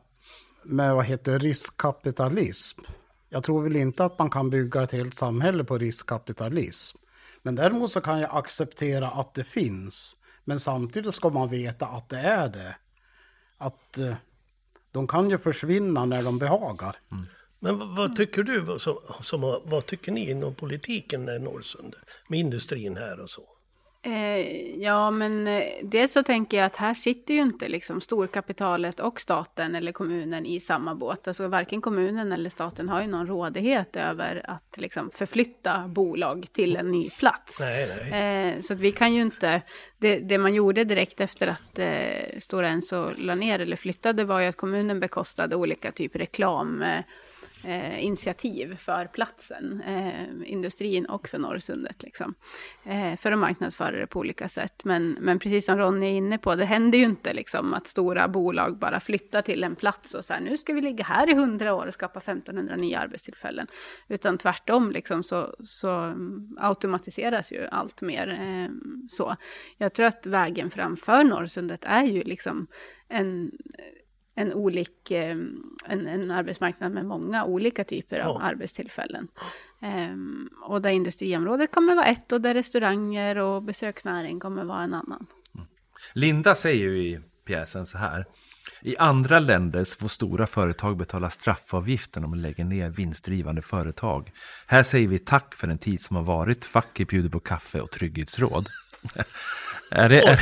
Speaker 4: med vad heter riskkapitalism. Jag tror väl inte att man kan bygga ett helt samhälle på riskkapitalism. Men däremot så kan jag acceptera att det finns. Men samtidigt ska man veta att det är det. Att äh, de kan ju försvinna när de behagar. Mm.
Speaker 5: Men vad, vad tycker du, vad som, som, vad tycker ni inom politiken i Norrsundet? Med industrin här och så
Speaker 6: eh, ja, men eh, dels så tänker jag att här sitter ju inte liksom storkapitalet och staten eller kommunen i samma båt. Alltså varken kommunen eller staten har ju någon rådighet över att liksom förflytta bolag till en ny plats.
Speaker 5: Nej, nej.
Speaker 6: Eh, så att vi kan ju inte, det, det man gjorde direkt efter att eh, Stora Enso la ner eller flyttade var ju att kommunen bekostade olika typer reklam. Eh, initiativ för platsen, eh, industrin och för Norrsundet. Liksom, eh, för att marknadsföra det på olika sätt. Men, men precis som Ronny är inne på, det händer ju inte liksom, att stora bolag bara flyttar till en plats och så här, nu ska vi ligga här i hundra år och skapa 1500 nya arbetstillfällen. Utan tvärtom liksom, så, så automatiseras ju allt mer. Eh, så. Jag tror att vägen framför Norrsundet är ju liksom en en, olik, eh, en, en arbetsmarknad med många olika typer av ja. arbetstillfällen. Um, och där industriområdet kommer vara ett och där restauranger och besöksnäring kommer vara en annan. Mm.
Speaker 3: Linda säger ju i pjäsen så här. I andra länder får stora företag betala straffavgiften om de lägger ner vinstdrivande företag. Här säger vi tack för den tid som har varit. Facket bjuder på kaffe och trygghetsråd. är, det, är,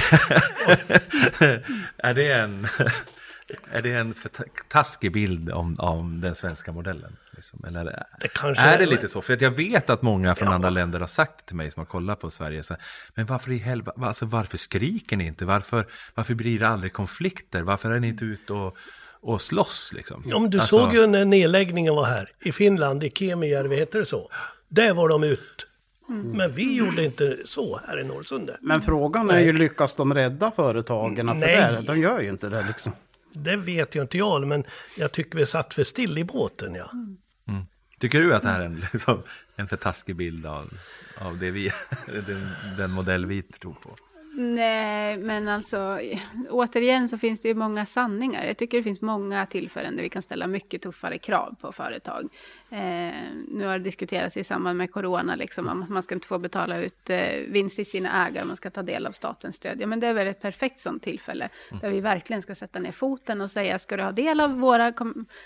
Speaker 3: är det en är det en för taskig bild om, om den svenska modellen? Liksom? Eller det är det lite så? För att jag vet att många från ja. andra länder har sagt till mig som har kollat på Sverige, så, men varför i helvete, alltså, varför skriker ni inte? Varför, varför blir det aldrig konflikter? Varför är ni inte ute och, och slåss? Liksom?
Speaker 5: Ja, men du alltså... såg ju när nedläggningen var här, i Finland, i Kemijärvi, heter det så? Där var de ut. Mm. Men vi gjorde inte så här i Norrsundet.
Speaker 4: Men frågan är ju, lyckas de rädda företagen för Nej. det? De gör ju inte det liksom.
Speaker 5: Det vet jag inte jag, men jag tycker vi satt för still i båten, ja. Mm.
Speaker 3: Tycker du att det här är en, liksom, en för taskig bild av, av det vi, den, den modell vi tror på?
Speaker 6: Nej, men alltså återigen så finns det ju många sanningar. Jag tycker det finns många tillfällen där vi kan ställa mycket tuffare krav på företag. Eh, nu har det diskuterats i samband med corona, liksom, om att man ska inte få betala ut eh, vinst till sina ägare, man ska ta del av statens stöd. Ja, men det är väl ett perfekt sånt tillfälle, mm. där vi verkligen ska sätta ner foten och säga, ska du ha del av våra,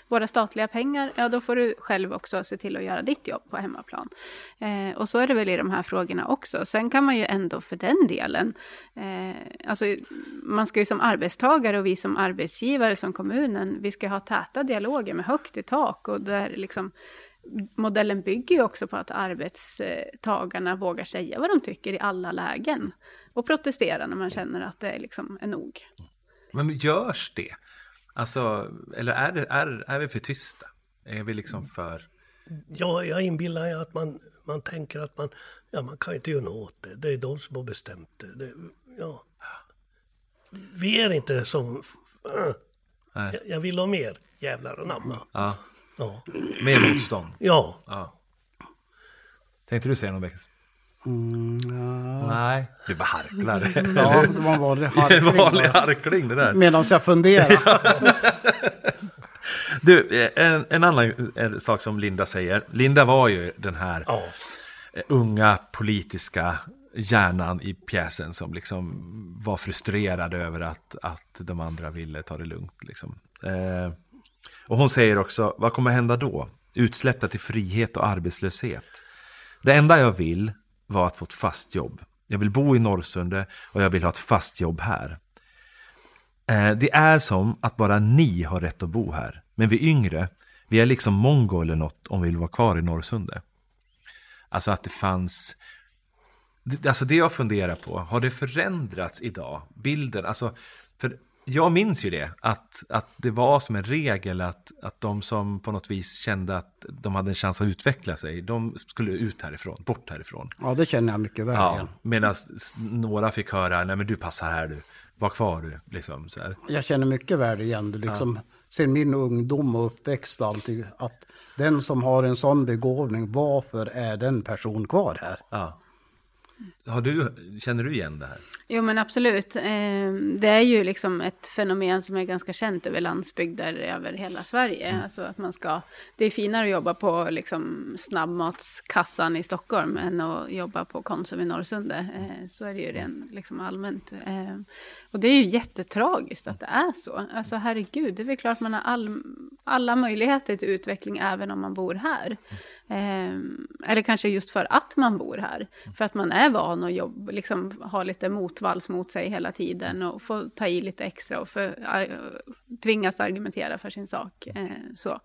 Speaker 6: våra statliga pengar, ja då får du själv också se till att göra ditt jobb på hemmaplan. Eh, och så är det väl i de här frågorna också. Sen kan man ju ändå för den delen, eh, alltså man ska ju som arbetstagare och vi som arbetsgivare, som kommunen, vi ska ha täta dialoger med högt i tak och där liksom modellen bygger ju också på att arbetstagarna vågar säga vad de tycker i alla lägen. Och protestera när man känner att det liksom är nog.
Speaker 3: Men görs det? Alltså, eller är, det, är, är vi för tysta? Är vi liksom för...
Speaker 5: Ja, jag inbillar mig att man, man tänker att man, ja, man kan inte göra något åt det. Det är de som har bestämt det. det ja. Vi är inte som... Äh, jag, jag vill ha mer jävlar anamma.
Speaker 3: Ja. Ja. Med motstånd?
Speaker 5: Ja. ja.
Speaker 3: Tänkte du säga något Beckis?
Speaker 4: Mm, ja.
Speaker 3: Nej, du bara harklar.
Speaker 4: ja, det var en vanlig harkling.
Speaker 3: en vanlig harkling det där.
Speaker 4: Medan jag funderar.
Speaker 3: du, en, en annan en sak som Linda säger. Linda var ju den här ja. unga politiska hjärnan i pjäsen som liksom var frustrerad över att, att de andra ville ta det lugnt. Liksom. Eh, och hon säger också, vad kommer hända då? Utsläppta till frihet och arbetslöshet. Det enda jag vill var att få ett fast jobb. Jag vill bo i Norrsunde och jag vill ha ett fast jobb här. Eh, det är som att bara ni har rätt att bo här. Men vi yngre, vi är liksom mongo eller något om vi vill vara kvar i Norrsunde. Alltså att det fanns... Alltså det jag funderar på, har det förändrats idag? Bilden, alltså... För jag minns ju det, att, att det var som en regel att, att de som på något vis kände att de hade en chans att utveckla sig, de skulle ut härifrån, bort härifrån.
Speaker 4: Ja, det känner jag mycket väl ja, igen.
Speaker 3: Medan några fick höra, nej men du passar här du, var kvar du, liksom så här.
Speaker 4: Jag känner mycket väl igen det, liksom, ja. sen min ungdom och uppväxt alltid, att den som har en sån begåvning, varför är den person kvar här?
Speaker 3: Ja. Har du, känner du igen det här?
Speaker 6: Jo men absolut. Ehm, det är ju liksom ett fenomen som är ganska känt över landsbygder över hela Sverige. Mm. Alltså att man ska, det är finare att jobba på liksom snabbmatskassan i Stockholm än att jobba på Konsum i Norrsunde. Ehm, så är det ju rent liksom allmänt. Ehm, och det är ju jättetragiskt att det är så. Alltså herregud, det är väl klart man har all, alla möjligheter till utveckling även om man bor här. Ehm, eller kanske just för att man bor här. För att man är van att jobba, liksom ha lite motvalls mot sig hela tiden och få ta i lite extra och för, äh, tvingas argumentera för sin sak. Eh, så.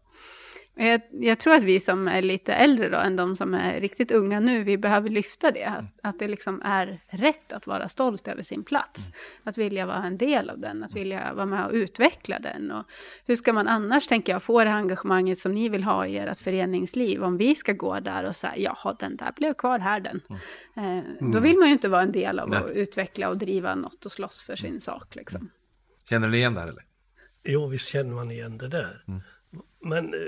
Speaker 6: Jag, jag, tror att vi som är lite äldre då, än de som är riktigt unga nu, vi behöver lyfta det. Att, att det liksom är rätt att vara stolt över sin plats. Mm. Att vilja vara en del av den, att vilja vara med och utveckla den. Och hur ska man annars, tänker jag, få det engagemanget som ni vill ha i ert föreningsliv? Om vi ska gå där och säga, jaha, den där blev kvar här den. Mm. Eh, då vill man ju inte vara en del av att utveckla och driva något och slåss för sin sak. Liksom.
Speaker 3: Känner ni igen det här eller?
Speaker 5: Jo, visst känner man igen det där. Mm. Men eh,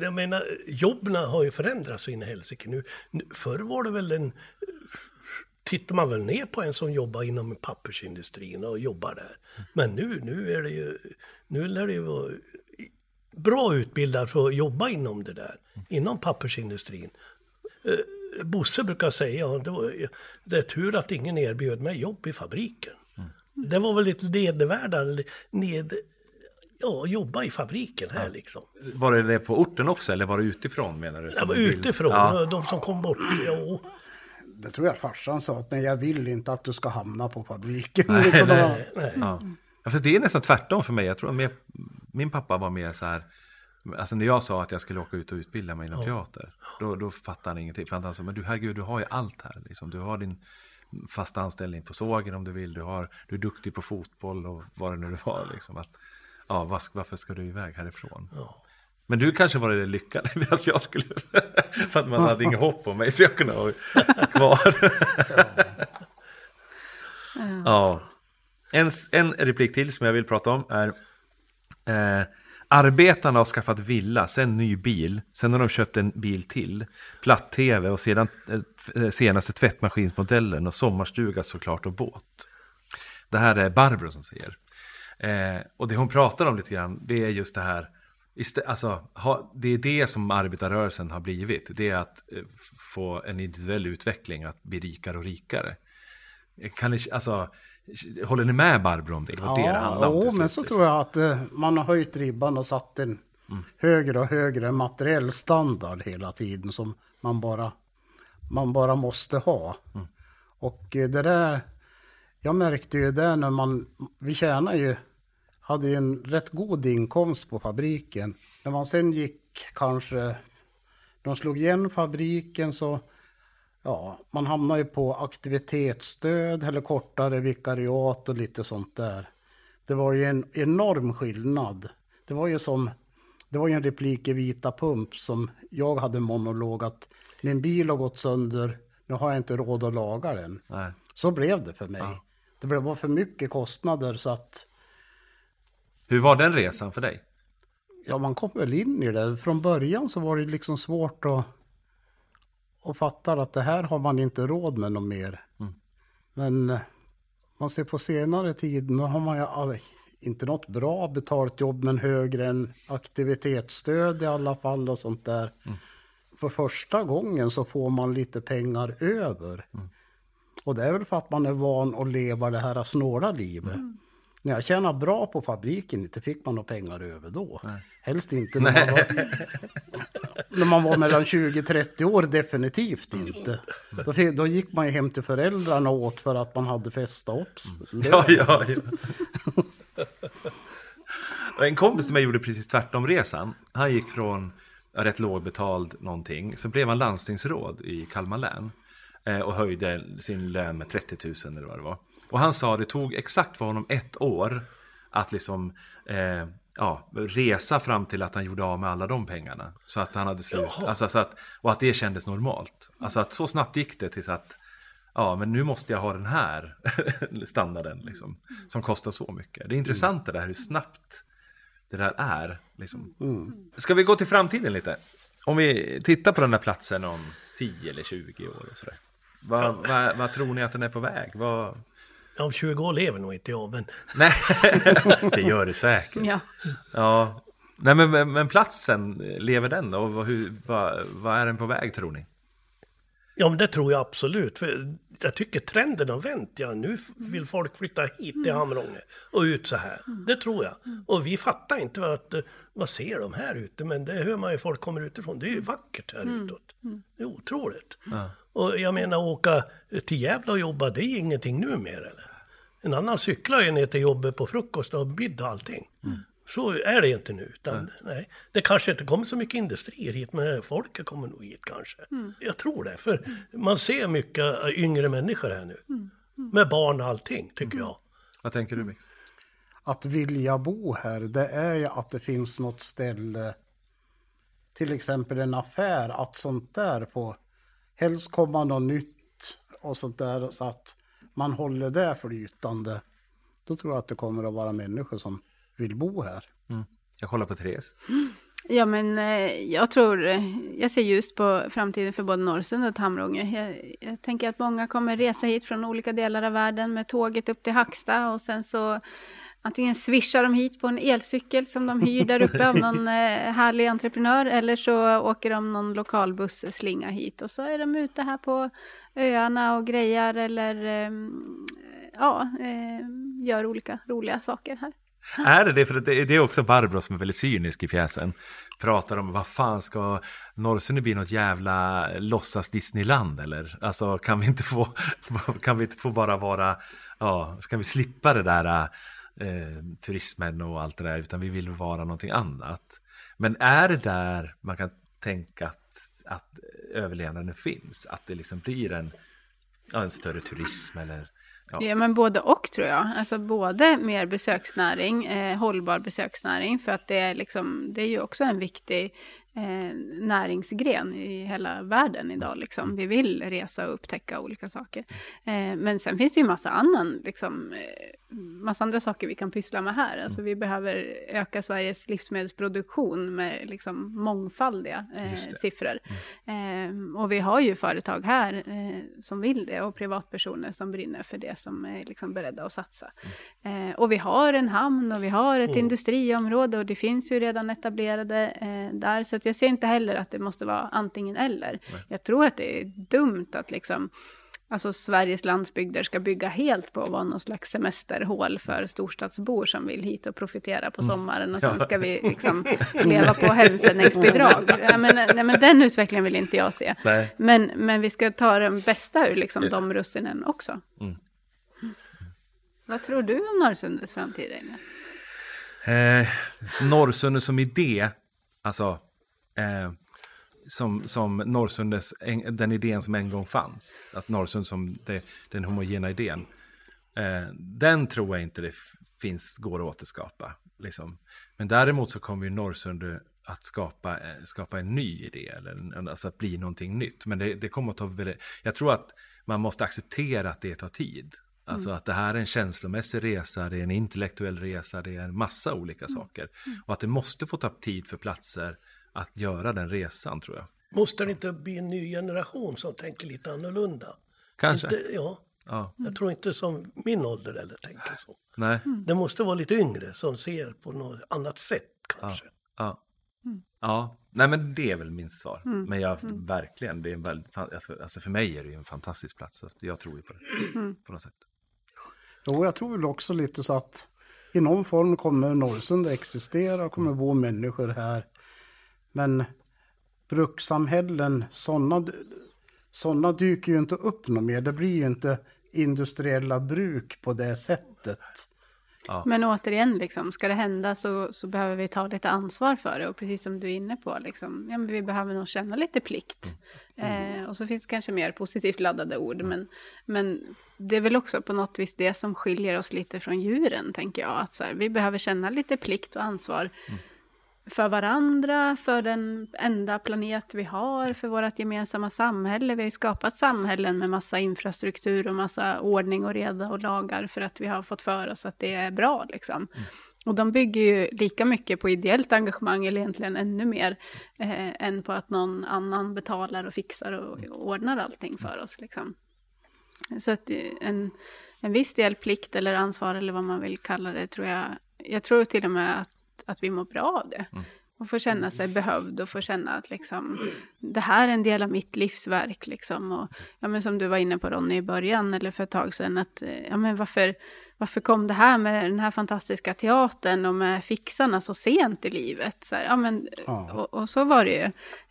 Speaker 5: jag menar, jobben har ju förändrats in i helsike nu. Förr var det väl en... Tittar man väl ner på en som jobbar inom pappersindustrin och jobbar där. Men nu, nu är det ju... Nu lär det ju vara bra utbildad för att jobba inom det där. Inom pappersindustrin. Eh, Bosse brukar säga, det, var, det är tur att ingen erbjöd mig jobb i fabriken. Det var väl lite nedervärda, ned, ja, jobba i fabriken här ja. liksom.
Speaker 3: Var det det på orten också eller var det utifrån menar du?
Speaker 5: Det var utifrån, ja. de som kom bort. Ja.
Speaker 4: Det tror jag farsan sa, att nej jag vill inte att du ska hamna på fabriken. Nej, liksom. nej,
Speaker 3: nej. Ja. ja. för det är nästan tvärtom för mig. Jag tror mer, min pappa var mer så här, Alltså när jag sa att jag skulle åka ut och utbilda mig inom ja. teater, då, då fattade han ingenting. För han sa, men du herregud, du har ju allt här. Liksom. Du har din fast anställning på sågen om du vill. Du, har, du är duktig på fotboll och vad det nu var. Liksom. Att, ja, varför ska du iväg härifrån? Ja. Men du kanske var det lyckade medan jag skulle, för att man hade inget hopp om mig så jag kunde vara kvar. ja. En, en replik till som jag vill prata om är eh, Arbetarna har skaffat villa, sen ny bil, sen har de köpt en bil till, platt-tv och sedan eh, senaste tvättmaskinsmodellen och sommarstuga såklart och båt. Det här är Barbro som säger. Eh, och det hon pratar om lite grann, det är just det här, alltså, ha, det är det som arbetarrörelsen har blivit. Det är att eh, få en individuell utveckling, att bli rikare och rikare. Kan ni, alltså, håller ni med Barbro om det? Det var ja, det det handlade
Speaker 4: om. Jo, men så tror jag att eh, man har höjt ribban och satt en mm. högre och högre materiell standard hela tiden som man bara, man bara måste ha. Mm. Och eh, det där jag märkte ju det när man, vi tjänade ju, hade ju en rätt god inkomst på fabriken. När man sen gick kanske, de slog igen fabriken så, ja, man hamnade ju på aktivitetsstöd eller kortare vikariat och lite sånt där. Det var ju en enorm skillnad. Det var ju som, det var ju en replik i Vita Pump som jag hade monolog att min bil har gått sönder, nu har jag inte råd att laga den. Nej. Så blev det för mig. Ja. Det blev för mycket kostnader så att...
Speaker 3: Hur var den resan för dig?
Speaker 4: Ja, man kom väl in i det. Från början så var det liksom svårt att, att fatta att det här har man inte råd med något mer. Mm. Men eh, man ser på senare tid, nu har man ju inte något bra betalt jobb, men högre än aktivitetsstöd i alla fall och sånt där. Mm. För första gången så får man lite pengar över. Mm. Och det är väl för att man är van att leva det här snåla livet. Mm. När jag tjänade bra på fabriken, inte fick man några pengar över då. Nej. Helst inte när man, var, när man var mellan 20-30 år, definitivt inte. Då, då, gick man ju hem till föräldrarna åt för att man hade festat upp.
Speaker 3: Mm. Ja, ja, ja. en kompis som jag gjorde precis tvärtom resan. Han gick från rätt lågbetald någonting, så blev han landstingsråd i Kalmar län. Eh, och höjde sin lön med 30 000 eller vad det var. Och han sa det tog exakt för honom ett år att liksom eh, ja, resa fram till att han gjorde av med alla de pengarna. Så att han hade slut. Alltså, så att, och att det kändes normalt. Alltså att så snabbt gick det tills att ja, men nu måste jag ha den här standarden liksom, som kostar så mycket. Det är intressant det där hur snabbt det där är. Liksom. Mm. Ska vi gå till framtiden lite? Om vi tittar på den här platsen om 10 eller 20 år och sådär. Vad, ja. vad, vad tror ni att den är på väg? Vad...
Speaker 5: Om 20 år lever nog inte jag, men...
Speaker 3: Nej, det gör det säkert. Ja. ja. Nej, men, men, platsen, lever den då? Och hur, vad, vad är den på väg tror ni?
Speaker 5: Ja, men det tror jag absolut. För jag tycker trenden har vänt. Ja, nu vill folk flytta hit till Hamrånge och ut så här. Det tror jag. Och vi fattar inte att, vad ser de här ute? Men det hör man ju folk kommer utifrån. Det är ju vackert här mm. utåt. Det är otroligt. Ja. Och jag menar åka till Gävle och jobba, det är ingenting numera eller? En annan cyklar ju ner till jobbet på frukost och middag och allting. Mm. Så är det inte nu. Utan, nej. Det kanske inte kommer så mycket industrier hit, men folket kommer nog hit kanske. Jag tror det, för man ser mycket yngre människor här nu. Med barn och allting, tycker jag.
Speaker 3: Vad tänker du Mix?
Speaker 4: Att vilja bo här, det är ju att det finns något ställe, till exempel en affär, att sånt där på, helst komma något nytt och sånt där, så att man håller det flytande. Då tror jag att det kommer att vara människor som vill bo här.
Speaker 3: Jag kollar på Therese.
Speaker 6: Ja, men eh, jag tror, eh, jag ser just på framtiden för både Norrsund och Hamrånge. Jag, jag tänker att många kommer resa hit från olika delar av världen med tåget upp till Hacksta och sen så antingen swishar de hit på en elcykel som de hyr där uppe av någon eh, härlig entreprenör eller så åker de någon lokalbuss slinga hit och så är de ute här på öarna och grejar eller ehm, ja, eh, gör olika roliga saker här.
Speaker 3: Är det det? För det, är också Barbro som är väldigt cynisk i pjäsen. Pratar om vad fan ska Norrsundet bli något jävla låtsas Disneyland eller? Alltså kan vi inte få, kan vi inte få bara vara, ja, ska vi slippa det där eh, turismen och allt det där utan vi vill vara någonting annat. Men är det där man kan tänka att, att överlevnaden finns? Att det liksom blir en, en större turism eller Ja.
Speaker 6: Ja, men både och tror jag. Alltså både mer besöksnäring, eh, hållbar besöksnäring, för att det är, liksom, det är ju också en viktig eh, näringsgren i hela världen idag. Liksom. Vi vill resa och upptäcka olika saker. Eh, men sen finns det ju massa annan, liksom, eh, massa andra saker vi kan pyssla med här. Alltså, vi behöver öka Sveriges livsmedelsproduktion med liksom, mångfaldiga eh, siffror. Eh, och vi har ju företag här eh, som vill det och privatpersoner som brinner för det som är liksom, beredda att satsa. Eh, och vi har en hamn och vi har ett industriområde och det finns ju redan etablerade där. Så att jag ser inte heller att det måste vara antingen eller. Jag tror att det är dumt att liksom Alltså Sveriges landsbygder ska bygga helt på att vara någon slags semesterhål för storstadsbor som vill hit och profitera på sommaren och sen ska vi liksom leva på hemsändningsbidrag. Ja, men, nej, men den utvecklingen vill inte jag se.
Speaker 3: Nej.
Speaker 6: Men, men vi ska ta den bästa ur liksom de russinen också.
Speaker 3: Mm.
Speaker 6: Vad tror du om Norrsundets framtid?
Speaker 3: Eh, Norrsundet som idé, alltså eh, som, som Norrsundets, en, den idén som en gång fanns, att Norrsund som det, den homogena idén, eh, den tror jag inte det finns, går att återskapa. Liksom. Men däremot så kommer ju Norrsundet att skapa, eh, skapa en ny idé, eller alltså att bli någonting nytt. Men det, det kommer att ta väldigt, jag tror att man måste acceptera att det tar tid. Alltså att det här är en känslomässig resa, det är en intellektuell resa, det är en massa olika saker. Och att det måste få ta tid för platser att göra den resan tror jag.
Speaker 5: Måste det inte bli en ny generation som tänker lite annorlunda?
Speaker 3: Kanske.
Speaker 5: Inte, ja,
Speaker 3: Ja,
Speaker 5: jag tror inte som min ålder eller tänker så.
Speaker 3: nej,
Speaker 5: Det måste vara lite yngre som ser på något annat sätt kanske.
Speaker 3: ja. Ja, nej men det är väl min svar. Men jag verkligen, det är en väldigt, alltså för mig är det ju en fantastisk plats. Så jag tror ju på det. På något sätt.
Speaker 4: Jo, jag tror väl också lite så att i någon form kommer Norrsund att existera och kommer bo människor här. Men brukssamhällen, sådana såna dyker ju inte upp något mer. Det blir ju inte industriella bruk på det sättet.
Speaker 6: Men återigen, liksom, ska det hända så, så behöver vi ta lite ansvar för det. Och precis som du är inne på, liksom, ja, men vi behöver nog känna lite plikt. Eh, och så finns det kanske mer positivt laddade ord. Men, men det är väl också på något vis det som skiljer oss lite från djuren, tänker jag. Att så här, vi behöver känna lite plikt och ansvar för varandra, för den enda planet vi har, för vårt gemensamma samhälle. Vi har ju skapat samhällen med massa infrastruktur och massa ordning och reda och lagar för att vi har fått för oss att det är bra. Liksom. Och de bygger ju lika mycket på ideellt engagemang, eller egentligen ännu mer, eh, än på att någon annan betalar och fixar och, och ordnar allting för oss. Liksom. Så att eh, en, en viss del plikt eller ansvar, eller vad man vill kalla det, tror jag, jag tror till och med att att vi mår bra av det. Och få känna sig behövd och få känna att liksom, det här är en del av mitt livsverk. Liksom. Och, ja, men som du var inne på Ronny i början, eller för ett tag sedan, att eh, ja, men varför, varför kom det här med den här fantastiska teatern och med fixarna så sent i livet? Så här, ja, men,
Speaker 4: Ja.
Speaker 6: och, och så var det ju.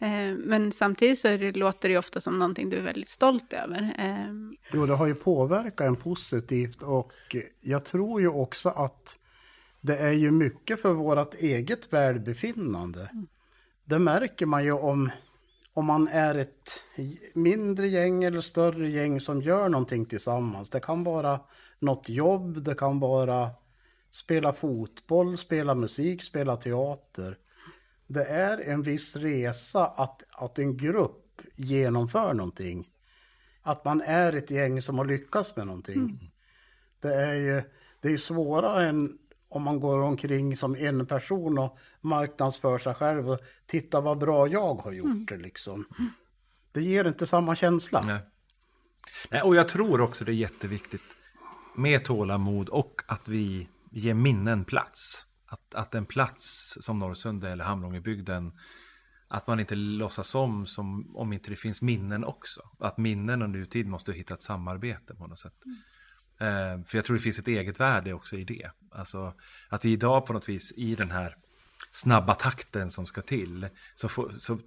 Speaker 6: Eh, men samtidigt så det, låter det ju ofta som någonting du är väldigt stolt över. Eh,
Speaker 4: Jo, det har ju påverkat en positivt och jag tror ju också att det är ju mycket för vårt eget välbefinnande. Det märker man ju om, om man är ett mindre gäng eller större gäng som gör någonting tillsammans. Det kan vara något jobb, det kan vara spela fotboll, spela musik, spela teater. Det är en viss resa att, att en grupp genomför någonting. Att man är ett gäng som har lyckats med någonting. Det är ju det är svårare än om man går omkring som en person och marknadsför sig själv och titta vad bra jag har gjort det liksom. Det ger inte samma känsla.
Speaker 3: Nej. Nej, och jag tror också det är jätteviktigt med tålamod och att vi ger minnen plats. Att, att en plats som Norrsund eller Hamrångebygden, att man inte låtsas om som om inte det finns minnen också. Att minnen och nutid måste hitta ett samarbete på något sätt. Eh, för jag tror det finns ett eget värde också i det. Alltså att vi idag på något vis i den här snabba takten som ska till så, får, så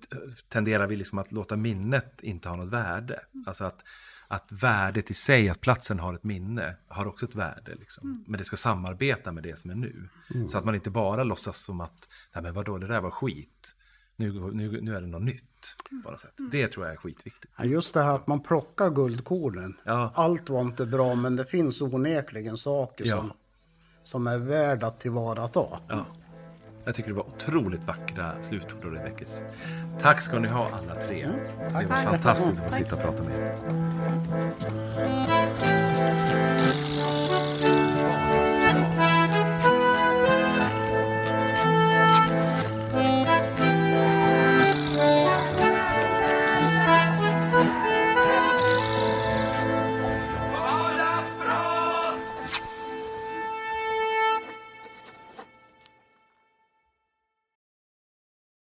Speaker 3: tenderar vi liksom att låta minnet inte ha något värde. Alltså att, att värdet i sig, att platsen har ett minne, har också ett värde. Liksom. Men det ska samarbeta med det som är nu. Så att man inte bara låtsas som att, nej men vadå, det där var skit. Nu, nu, nu är det något nytt. På något sätt. Det tror jag är skitviktigt.
Speaker 4: Ja, Just det här att man plockar guldkornen.
Speaker 3: Ja.
Speaker 4: Allt var inte bra men det finns onekligen saker
Speaker 3: Ja.
Speaker 4: som, som är värda att tillvarata.
Speaker 3: Ja. Jag tycker det var otroligt vackra slutord av Rebekis. Tack ska ni ha alla tre. Det var fantastiskt att få sitta och prata med er.